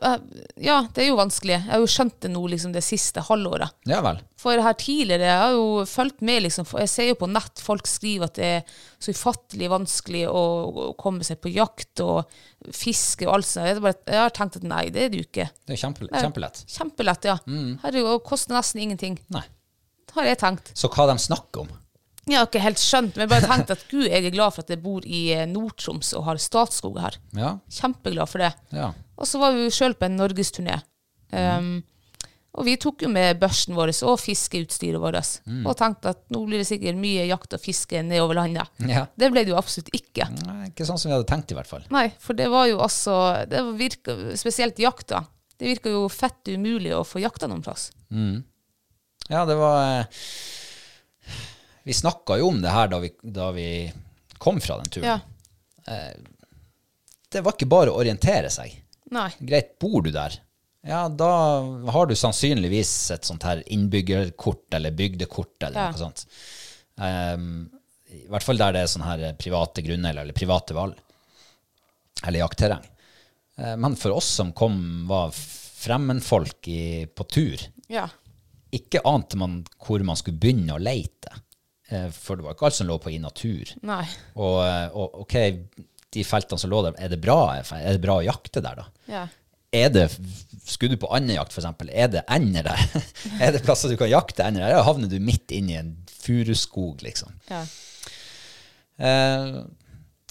ja, det er jo vanskelig. Jeg har jo skjønt det nå liksom det siste halvåret. Ja vel. For her tidligere, jeg har jo fulgt med, liksom, jeg ser jo på nett folk skriver at det er så ufattelig vanskelig å, å komme seg på jakt og fiske og alt sånt. Jeg, bare, jeg har tenkt at nei, det er det jo ikke. Det er kjempe, kjempelett. Kjempelett, ja. Herregud, jo koster nesten ingenting. Nei. Det Har jeg tenkt. Så hva de snakker om? Jeg har ikke helt skjønt, men jeg bare tenkt at gud, jeg er glad for at jeg bor i eh, Nord-Troms og har Statskog her. Ja, Kjempeglad for det. ja. Og så var vi sjøl på en norgesturné. Um, og vi tok jo med børsen vår og fiskeutstyret vårt. Og tenkte at nå blir det sikkert mye jakt og fiske nedover landet. Ja. Det ble det jo absolutt ikke. Nei, Ikke sånn som vi hadde tenkt, i hvert fall. Nei, for det var jo altså det virka, Spesielt jakta. Det virka jo fett umulig å få jakta noen plass. Ja, det var eh, Vi snakka jo om det her da vi, da vi kom fra den turen. Ja. Det var ikke bare å orientere seg. Nei. Greit, bor du der? Ja, da har du sannsynligvis et sånt her innbyggerkort eller bygdekort eller Ja. noe sånt. Ehm, I hvert fall der det er sånne her private grunner eller private valg. Eller jaktterreng. Eh, Men for oss som kom, var fremmedfolk i- på tur, Ja. ikke ante man hvor man skulle begynne å leite. Eh, For det var ikke alt som lå på i natur. Nei. Og, eh, og ok, de feltene som lå der, er det bra, er det bra å jakte der da? Ja. Er det, skulle du på andejakt eksempel, er det ender der? er det plasser du kan jakte ender der? Eller havner du midt inni i en furuskog, liksom? ja. Eh,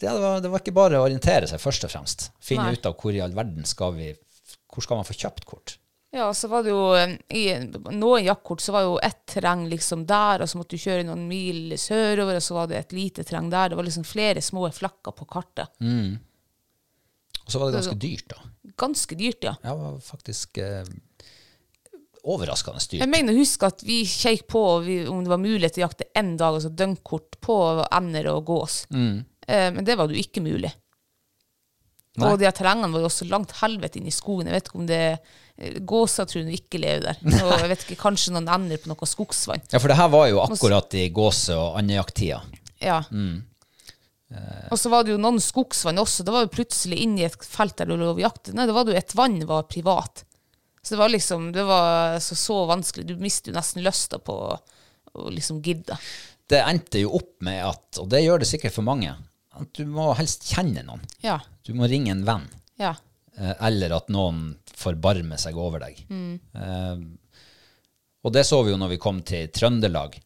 det, var, det var ikke bare å orientere seg, først og fremst. Finne Nei. ut av hvor i all verden skal vi, hvor skal man få kjøpt kort? Ja, så var det jo eh, I noen jaktkort så var jo ett terreng liksom der, og så måtte du kjøre noen mil sørover, og så var det et lite terreng der. Det var liksom flere små flakker på kartet. Og så var det ganske dyrt da. Ganske dyrt, ja. Ja, det var faktisk eh, overraskende dyrt. Jeg mener å huske at vi kjekk på vi, om det var mulighet til å jakte én dag, altså døgnkort på ender og gås. Eh, men det var jo ikke mulig. Nei. Og de terrengene var jo også langt helvete inn i skogen. Jeg vet ikke om det eh, Gåser tror jeg ikke lever der. Og jeg vet ikke, kanskje noen ender på noe skogsvann. Ja, for det her var jo akkurat i gåse- og andejakttida. Ja. Og så var det jo noen skogsvann også. Det var jo plutselig inn i et felt der du lå og jakte. Nei, det var jo et vann var privat. Så det var liksom Det var så, så vanskelig. Du mister jo nesten lysta på å liksom gidde. Det endte jo opp med at, og det gjør det sikkert for mange, at du må helst kjenne noen. Ja. Du må ringe en venn. Ja. Eh, Eller at noen forbarmer seg over deg. Eh, og det så vi jo når vi kom til Trøndelag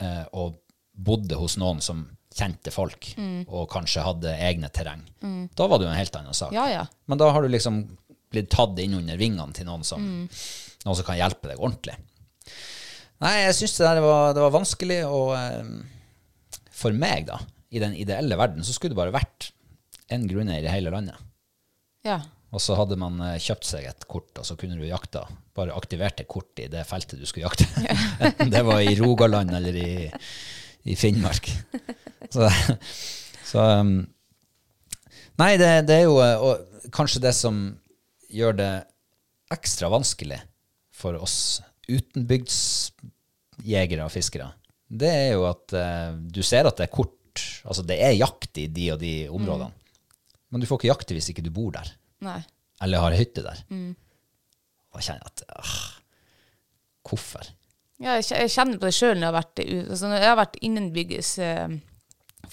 eh, og bodde hos noen som kjente folk, og kanskje hadde egne terreng. Da var det jo en helt annen sak. Ja, ja. Men da har du liksom blitt tatt inn under vingene til noen som, noen som kan hjelpe deg ordentlig. Nei, jeg syns det der var, det var vanskelig, og eh, for meg, da, i den ideelle verden, så skulle det bare vært en grunneier i hele landet. Ja. Og så hadde man eh, kjøpt seg et kort, og så kunne du jakta. Bare aktiverte kort i det feltet du skulle jakte. Enten det var i Rogaland eller i, i Finnmark. Så, så um, Nei, det, det er jo eh, kanskje det som gjør det ekstra vanskelig for oss utenbygdsjegere og fiskere, det er jo at eh, du ser at det er kort Altså det er jakt i de og de områdene, men du får ikke jakte hvis ikke du bor der, Nei. eller har hytte der. Og jeg kjenner at ah, Hvorfor? Ja, jeg kjenner på det sjøl når jeg har vært, altså når jeg har vært innenbygges eh,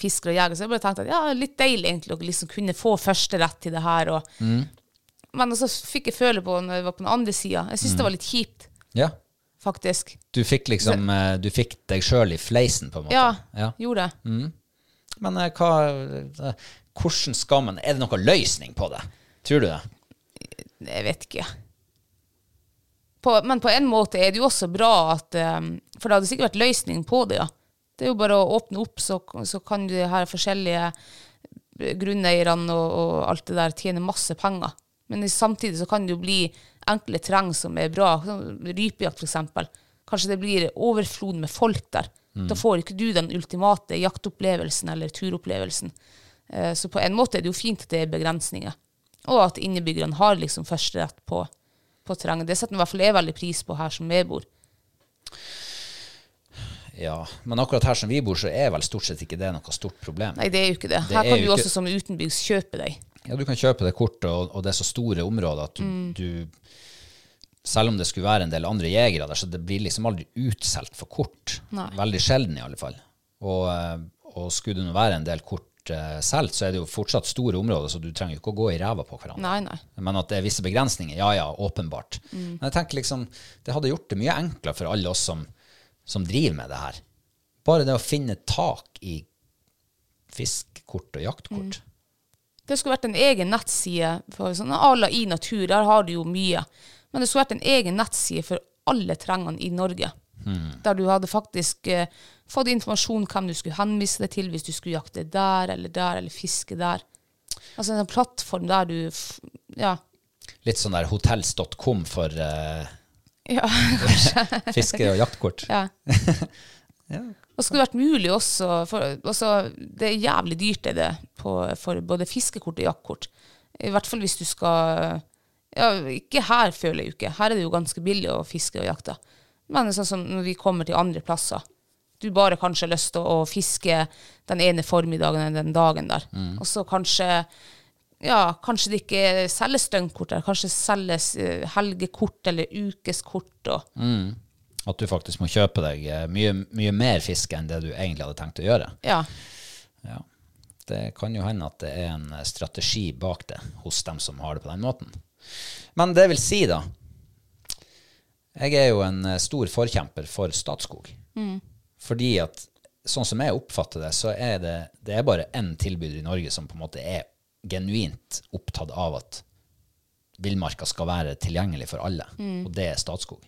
fisker og jeger. Så jeg bare tenkte at ja, litt deilig egentlig å liksom kunne få førsterett til det her. Og, Men så fikk jeg føle på når jeg var på den andre sida. Jeg syns det var litt kjipt, Ja. faktisk. Du fikk liksom eh, Du fikk deg sjøl i fleisen, på en måte. Ja, Ja. gjorde det. Men eh, hva eh, Hvordan skal man Er det noen løsning på det? Tror du det? Jeg vet ikke. På, men på en måte er det jo også bra at um, For det hadde sikkert vært løsning på det, ja. Det er jo bare å åpne opp, så, så kan de her forskjellige grunneierne og, og alt det der tjene masse penger. Men samtidig så kan det jo bli enkle terreng som er bra. Sånn Rypejakt, f.eks. Kanskje det blir overflod med folk der. Da får ikke du den ultimate jaktopplevelsen eller turopplevelsen. Eh, Så på en måte er det jo fint at det er begrensninger. Og at innebyggerne har liksom førsterett på, på terrenget. Det setter i hvert fall jeg veldig pris på her som vi bor. Ja, men akkurat her som vi bor, så er vel stort sett ikke det noe stort problem. Nei, det er jo ikke det. Det Her er kan du ikke- også som utenbygds kjøpe deg. Ja, du kan kjøpe det kortet, og, og det er så store områder at du, Mm. du Selv om det skulle være en del andre jegere der, så det blir liksom aldri utsolgt for kort. Nei. Veldig sjelden, i alle fall. Og, eh, og skulle det nå være en del kort uh, solgt, så er det jo fortsatt store områder, så du trenger jo ikke å gå i ræva på hverandre. Nei, nei. Men at det er visse begrensninger, ja ja, åpenbart. Mm. Men jeg tenker liksom, det hadde gjort det mye enklere for alle oss som, som driver med det her. Bare det å finne tak i fiskekort og jaktkort. Det skulle vært en egen nettside for sånn à la i natur. Der har du jo mye. Men det skulle vært en egen nettside for alle trengene i Norge. Der du hadde faktisk eh, fått informasjon hvem du skulle henvise deg til hvis du skulle jakte der eller der, eller fiske der. Altså en plattform der du Ja. Litt sånn der hotels.com for eh, ja. fiske- og jaktkort. Ja. Og det skulle vært mulig også, for også det er jævlig dyrt er det på, for både fiskekort og jaktkort. I hvert fall hvis du skal ja, Ikke her, føler jeg ikke. Her er det jo ganske billig å fiske og jakte. Men sånn som når vi kommer til andre plasser. Du bare kanskje har lyst til å fiske den ene formiddagen eller den dagen der. Og så kanskje ja, kanskje det ikke selges døgnkort der. Kanskje selges eh, helgekort eller ukeskort. Og, At du faktisk må kjøpe deg eh, mye, mye mer fiske enn det du egentlig hadde tenkt å gjøre. ja. Ja. Det kan jo hende at det er en eh, strategi bak det hos dem som har det på den måten. Men det vil si, da Jeg er jo en eh, stor forkjemper for Statskog. Fordi at sånn som jeg oppfatter det, så er det, det er bare én tilbyder i Norge som på en måte er genuint opptatt av at villmarka skal være tilgjengelig for alle, og det er Statskog.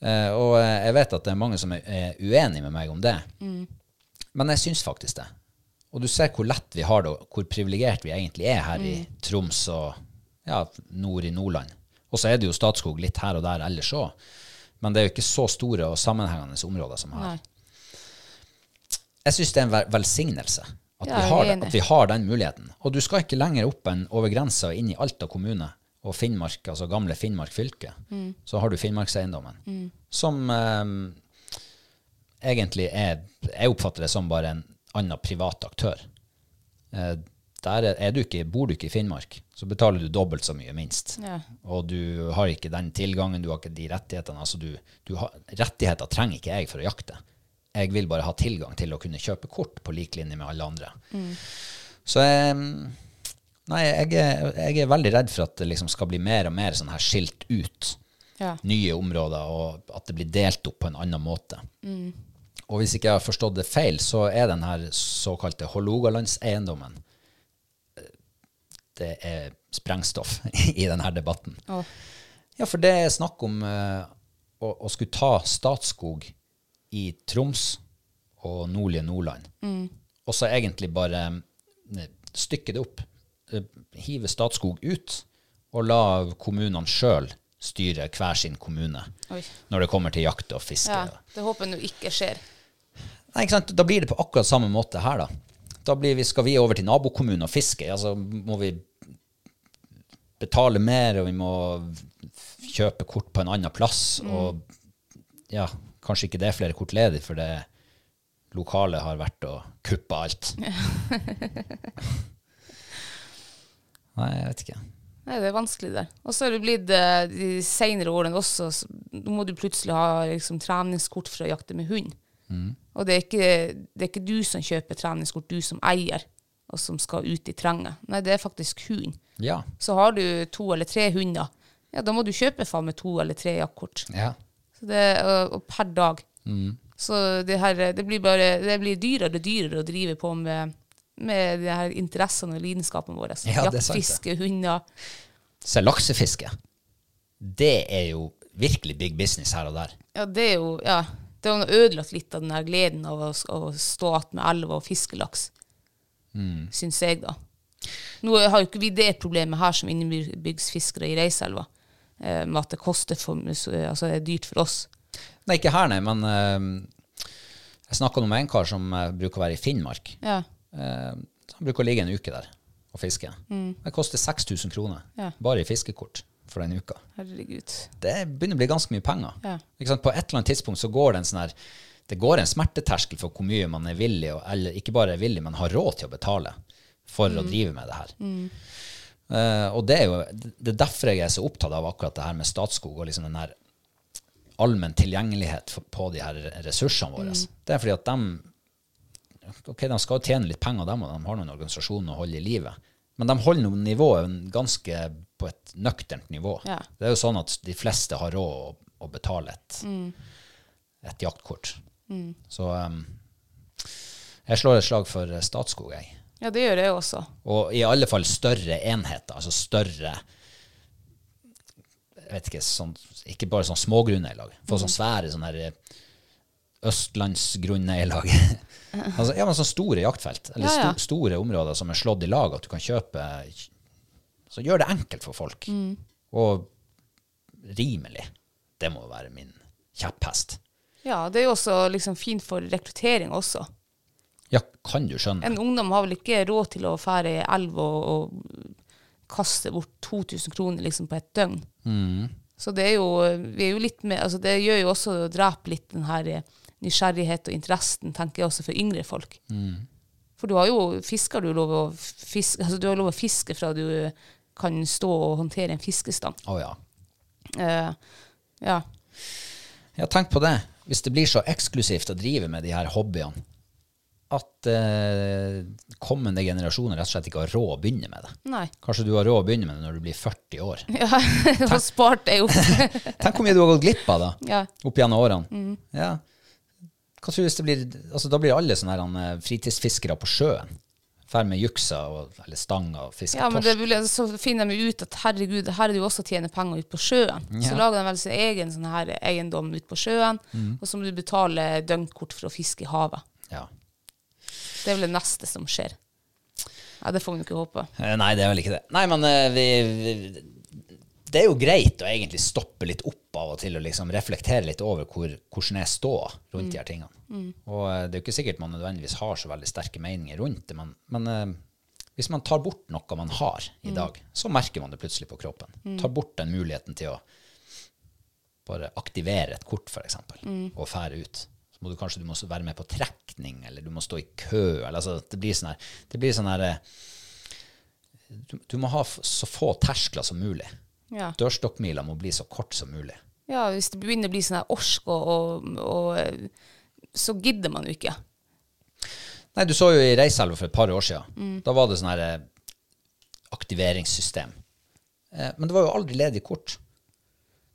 Eh, og eh, jeg vet at det er mange som er, er uenige med meg om det, men jeg syns faktisk det. Og du ser hvor lett vi har det, og hvor privilegert vi egentlig er her i Troms og ja, nord i Nordland. Og så er det jo Statskog litt her og der ellers òg, men det er jo ikke så store og sammenhengende områder som her. Nei. Jeg syns det er en velsignelse at, Ja, vi har at vi har den muligheten. Og du skal ikke lenger opp enn over grensa og inn i Alta kommune og Finnmark, altså gamle Finnmark fylke. Mm. Så har du Finnmarkseiendommen, som eh, egentlig er Jeg oppfatter det som bare en annen privat aktør. Eh, der er, er du ikke, bor du ikke i Finnmark, så betaler du dobbelt så mye, minst. Ja. Og du har ikke den tilgangen, du har ikke de rettighetene. Altså du, du har, rettigheter trenger ikke jeg for å jakte. Jeg vil bare ha tilgang til å kunne kjøpe kort på lik linje med alle andre. Så jeg, nei, jeg, er, jeg er veldig redd for at det liksom skal bli mer og mer sånn her skilt ut Ja. nye områder, og at det blir delt opp på en annen måte. Og hvis ikke jeg har forstått det feil, så er den her såkalte Hålogalandseiendommen det er sprengstoff i denne debatten. Oh. Ja, for det er snakk om uh, å, å skulle ta Statskog i Troms og nordlige Nordland, og så egentlig bare eh, stykke det opp. Eh, Hive Statskog ut, og la kommunene sjøl styre hver sin kommune Oi. når det kommer til jakt og fiske. Ja, det håper jeg nå ikke skjer. Nei, ikke sant? Da blir det på akkurat samme måte her, da. da blir vi, skal vi over til nabokommunen og fiske. Altså må vi betale mer, og vi må kjøpe kort på en annen plass. Og ja, kanskje ikke det er flere kort ledig, for det lokale har vært å kuppe alt. Nei, jeg vet ikke. Nei, det er vanskelig det. Og så er det blitt eh, de senere årene også så Nå må du plutselig ha liksom, treningskort for å jakte med hund. Og det er, ikke, det er ikke du som kjøper treningskort, du som eier, og som skal ut i terrenget. Nei, det er faktisk hund. Ja. Så har du to eller tre hunder, ja, da må du kjøpe faen meg to eller tre jaktkort. ja. Så det, og, og per dag. Så det, her, det blir bare det blir dyrere og dyrere å drive på med, med de her interessene og lidenskapene våre. Ja. Jaktfiske, hunder. Så laksefiske, det er jo virkelig big business her og der. Ja, det er jo ja, det har ødelagt litt av den her gleden av å, å stå att med elva og fiske laks. Mm. Syns jeg, da. Nå har jo ikke vi det problemet her som innebygdsfiskere i Reiselva, eh, med at det koster for, altså det er dyrt for oss. Nei, ikke her, nei, men eh, jeg snakka med en kar som eh, bruker å være i Finnmark. Ja. Eh, han bruker å ligge en uke der og fiske. Det koster 6000 kroner Ja. bare i fiskekort for den uka. Herregud. Det begynner å bli ganske mye penger. Ja. På et eller annet tidspunkt så går det en sånn her det går en smerteterskel for hvor mye man er villig, og- eller ikke bare er villig, men har råd til å betale for å drive med det her. Eh, og det er jo det er derfor jeg er så opptatt av akkurat det her med Statskog og liksom den her allmenn tilgjengelighet for, på de her ressursene våre. Det er fordi at de ok, de skal jo tjene litt penger, dem, og de har noen organisasjoner å holde i live. Men de holder noen nivået ganske på et nøkternt nivå. Ja. Det er jo sånn at de fleste har råd å, å betale et, et jaktkort. Så um, jeg slår et slag for eh, Statskog, jeg. Ja, det gjør jeg også. Og i alle fall større enheter, altså større jeg vet ikke, sånn, ikke bare sånn smågrunneilag. Få sånn svære sånn her østlandsgrunneierlag. østlandsgrunneilag. altså, ja, men sånn store jaktfelt, eller Ja, ja. sto, store områder som er slått i lag, at du kan kjøpe Så gjør det enkelt for folk. Mm. Og rimelig. Det må være min kjepphest. Ja, det er jo også liksom fint for rekruttering også. Ja, kan du skjønne? En ungdom har vel ikke råd til å fære i elv og, og kaste bort 2000 kroner liksom på et døgn. Så det er jo, vi er jo litt med, altså det gjør jo også å drepe litt den her nysgjerrighet og interessen, tenker jeg også for yngre folk. For du har jo, fisker du lov å fiske, altså du har lov å fiske fra du kan stå og håndtere en fiskestang. Å ja. Uh, ja. Ja, tenk på det. Hvis det blir så eksklusivt å drive med de her hobbyene, at eh, kommende generasjoner rett og slett ikke har råd å begynne med det. Nei. Kanskje du har råd å begynne med det når du blir 40 år. Ja, og spart deg opp. Tenk hvor mye du har gått glipp av da, Ja. opp gjennom årene. Ja. Hva tror du hvis det blir, altså da blir alle sånne her, eh, fritidsfiskere på sjøen. Fær med juksa og, eller stanger og fiske Ja, men det så finner de ut at herregud, her er det jo også å tjene penger ut på sjøen. Så lager de vel sin egen sånn her eiendom ut på sjøen, og så må du betale døgnkort for å fiske i havet. Ja. Det er vel det neste som skjer. Ja, det får vi jo ikke håpe. Eh, Nei, det er vel ikke det. Nei, men eh, vi, vi Det er jo greit å egentlig stoppe litt opp av og til og liksom reflektere litt over hvor, hvordan jeg står rundt de her tingene. Og eh, det er jo ikke sikkert man nødvendigvis har så veldig sterke meninger rundt det, men, men eh, hvis man tar bort noe man har i dag, så merker man det plutselig på kroppen. Tar bort den muligheten til å bare aktivere et kort, f.eks., og fære ut. Så må du kanskje du må være med på trekning, eller du må stå i kø. Eller, altså, det blir sånn her, det blir sånn her eh, du, du må ha så få terskler som mulig. Ja. Dørstokkmila må bli så kort som mulig. ja, hvis det begynner å bli sånn her orsk, og, og, og så gidder man jo ikke. Nei, du så jo i Reiselva for et par år siden. Da var det sånn her eh, aktiveringssystem. Eh, men det var jo aldri ledig kort.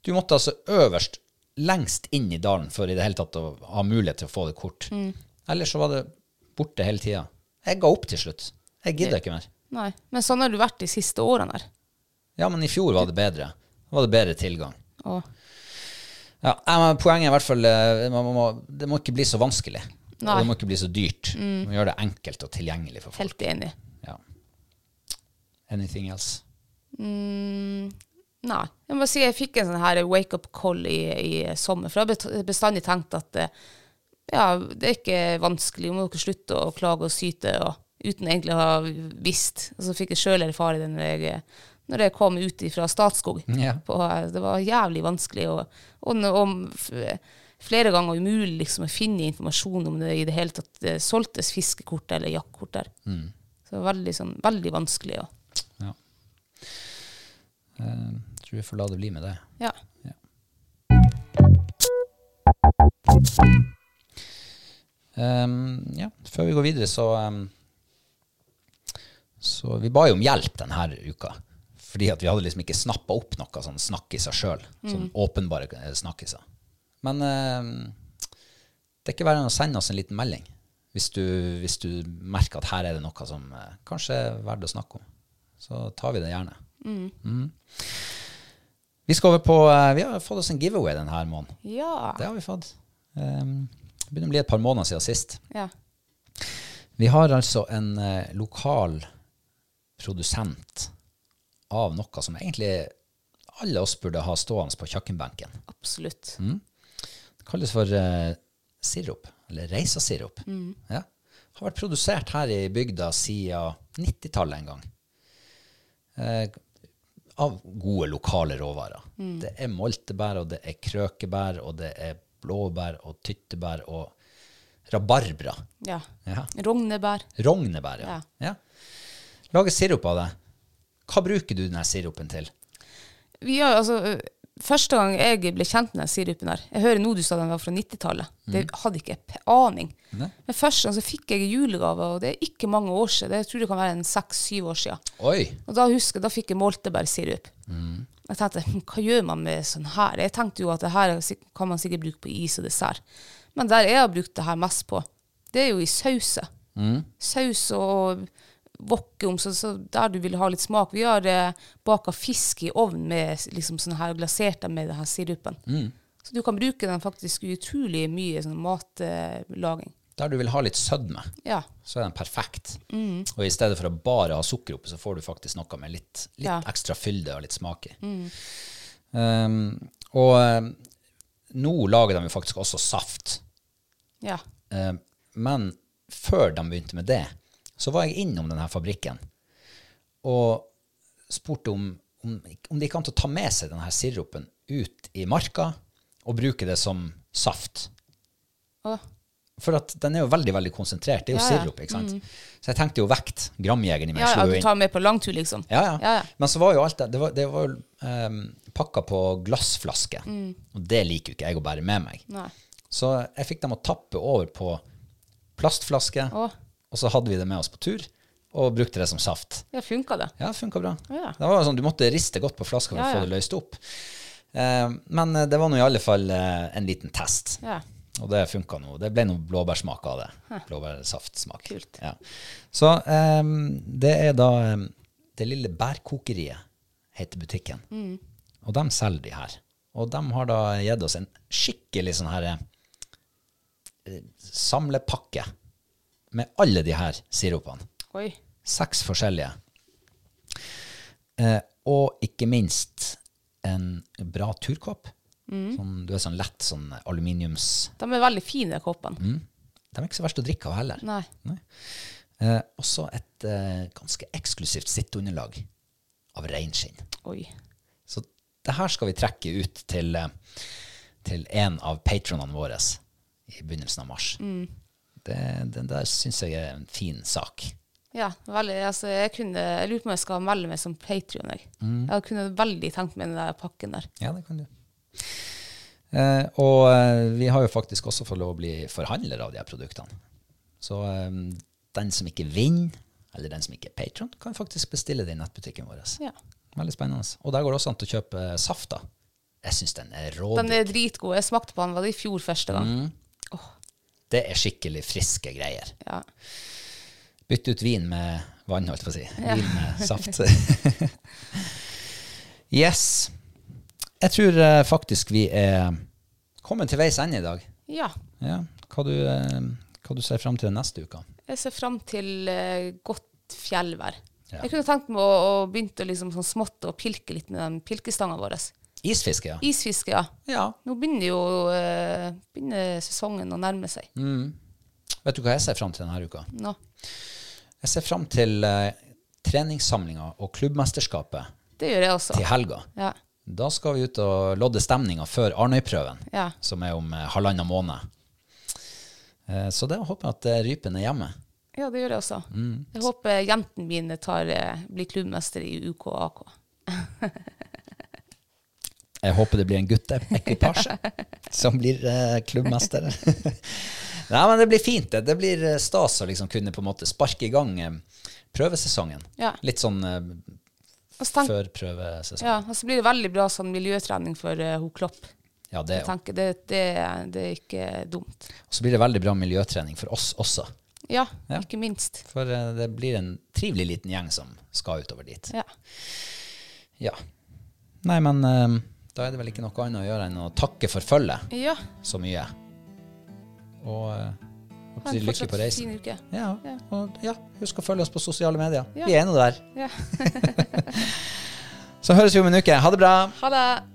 Du måtte altså øverst, lengst inn i dalen for i det hele tatt å ha mulighet til å få det kort. Ellers så var det borte hele tida. Jeg ga opp til slutt. Jeg gidder ikke mer. Nei. Men sånn har du vært de siste årene her. Ja, men i fjor var det bedre. Da var det bedre tilgang. Åh. Ja, men Poenget er i hvert fall eh, man må, Det må ikke bli så vanskelig. Og det må ikke bli så dyrt. Man må gjøre det enkelt og tilgjengelig for folk. helt enig. Ja. Anything else? Mm, nei. Jeg må si jeg fikk en sånn her wake-up call i, i sommer. For jeg har bestandig tenkt at eh, ja, det er ikke vanskelig, må ikke slutte å klage og syte. Og uten egentlig å ha visst. Og så fikk jeg sjøl erfare det når jeg, når jeg kom ut fra Statskog. Ja. På, det var jævlig vanskelig, og, og, og flere ganger umulig liksom, å finne informasjon om det i det hele tatt det solgtes fiskekort eller jaktkort der. Så det var veldig, sånn, veldig vanskelig. Og, Ja. Jeg tror vi får la det bli med det. ja. Um, ja, før vi går videre, så um, Så vi ba jo om hjelp denne uka. Fordi at vi hadde liksom ikke snappa opp noe sånn snakk i seg sjøl. Sånn åpenbare eh, snakkiser. Men eh, det er ikke verre enn å sende oss en liten melding hvis du, hvis du merker at her er det noe som eh, kanskje er verdt å snakke om. Så tar vi det gjerne. Mhm. Vi skal over på eh, Vi har fått oss en giveaway denne måneden. ja. Det har vi fått. Um, det begynner å bli et par måneder siden sist. ja. Vi har altså en eh, lokal produsent av noe som egentlig alle oss burde ha stående på kjøkkenbenken. Absolutt. Det kalles for eh, sirup, eller reisasirup. Ja. Har vært produsert her i bygda siden 90-tallet en gang. Eh, av gode lokale råvarer. Det er moltebær, og det er krøkebær, og det er blåbær og tyttebær og rabarbra. Ja. Ja. Rognebær. Rognebær, ja. ja. Lage sirup av det. Hva bruker du denne sirupen til? Vi har, altså, første gang jeg ble kjent med den sirupen her Jeg hører nå du sa den var fra 90-tallet. Det hadde ikke aning. Ne? Men første gang så fikk jeg julegave, og det er ikke mange år siden. Det jeg tror det kan være en seks-syv år siden. Oi! Og da husker jeg, da fikk jeg moltebærsirup. Jeg tenkte, hm, hva gjør man med sånn her? Jeg tenkte jo at det her er kan man sikkert bruke på is og dessert. Men der jeg har brukt det her mest på, det er jo i sauser. Saus og wokke om, så, så der du vil ha litt smak. Vi har eh, baka fisk i ovn med liksom sånn her glasert med denne sirupen. Så du kan bruke den faktisk utrolig mye sånn matlaging. Der du vil ha litt sødme, ja. så er den perfekt. Og i stedet for å bare ha sukker oppi, så får du faktisk noe med litt, litt Ja. ekstra fylde og litt smak i. Um, og um, nå lager de jo faktisk også saft. ja. Um, men før de begynte med det, så var jeg innom denne fabrikken og spurte om, om, om de kan ta med seg denne sirupen ut i marka og bruke det som saft. Å, For at den er jo veldig veldig konsentrert. Det er jo Ja, ja. sirup. ikke sant? Så jeg tenkte jo vekt. Gramjegeren i meg ja, slo inn. Ja, du tar med på langtur, liksom. Ja, ja. Men så var jo alt det Det var, det var jo um, pakka på glassflaske. Og det liker jo ikke jeg å bære med meg. Nei. Så jeg fikk dem å tappe over på plastflaske, Å. og så hadde vi det med oss på tur. Og brukte det som saft. Ja, funka det? Ja, funka bra. Ja. Det var sånn, Du måtte riste godt på flaska for Ja, å få det løst opp. Eh, men eh, det var nå i alle fall eh, en liten test. Ja. Og det funka nå. Det ble noe blåbærsmak av det. Blåbærsaftsmak. Kult. Ja. Så eh, det er da Det lille bærkokeriet heter butikken. Mm. Og de selger de her. Og de har da gitt oss en skikkelig sånn her eh, samlepakke med alle de her sirupene. Oi. Seks forskjellige. Eh, og ikke minst en bra turkopp. Sånn, du er sånn lett sånn aluminiums... De er veldig fine, de koppene. Mm. De er ikke så verst å drikke av heller. Nei. Nei. Eh, også et eh, ganske eksklusivt sitteunderlag av reinskinn. Så det her skal vi trekke ut til, eh, til en av patronene våre i begynnelsen av mars. Det, den der syns jeg er en fin sak. Ja, veldig. Altså, jeg, kunne, jeg lurer på om jeg skal melde meg som Patrion. Jeg. Mm. jeg kunne veldig tenkt meg den der pakken der. Ja, det kan du. Eh, og eh, vi har jo faktisk også fått lov å bli forhandlere av de her produktene. Så eh, den som ikke vinner, eller den som ikke er patron, kan faktisk bestille det i nettbutikken vår. Ja. Veldig spennende. Og der går det også an til å kjøpe safta. Jeg syns den er Den er dritgod. Jeg smakte på den var det i fjor første gang. Mm. Det er skikkelig friske greier. Ja. Bytte ut vin med vann, holdt på å si. Vin med saft. yes. Jeg tror eh, faktisk vi er kommet til veis ende i dag. ja. Ja. Hva du, eh, hva du ser fram til neste uke? Jeg ser fram til eh, godt fjellvær. Ja. Jeg kunne tenkt meg å, å begynne liksom sånn smått å pilke litt med den pilkestanga vår. Isfiske, ja. Isfiske, ja. ja. Nå begynner jo uh, begynner sesongen å nærme seg. Vet du hva jeg ser fram til denne uka? No. Jeg ser fram til uh, treningssamlinga og klubbmesterskapet Det gjør jeg også. til helga. Ja. Da skal vi ut og lodde stemninga før Arnøyprøven, Ja. som er om uh, halvannen måned. Uh, så det håper jeg at eh, Rypen er hjemme. ja, det gjør jeg også. Mm. Jeg håper jentene mine tar, eh, blir klubbmester i UK og AK. Jeg håper det blir en gutteekvipasje som blir eh, klubbmester. Nei, men det blir fint. Det, det blir eh, stas å liksom kunne på en måte sparke i gang eh, prøvesesongen. Ja. Litt sånn eh, før prøvesesongen. ja, og så blir det veldig bra sånn miljøtrening for uh, ho Klopp. Ja, det, tenker, det, det, det er ikke dumt. og så blir det veldig bra miljøtrening for oss også. Ja, Ja. ikke minst. For uh, det blir en trivelig liten gjeng som skal utover dit. Ja. Ja. Nei, men eh, da er det vel ikke noe annet å gjøre enn å takke for følget ja. så mye. Og eh, Ha lykke på reisen. fin uke. Ja, Ja. og ja, husk å følge oss på sosiale medier. Vi er nå der. Ja. Så høres vi om en uke. Ha det bra. Ha det.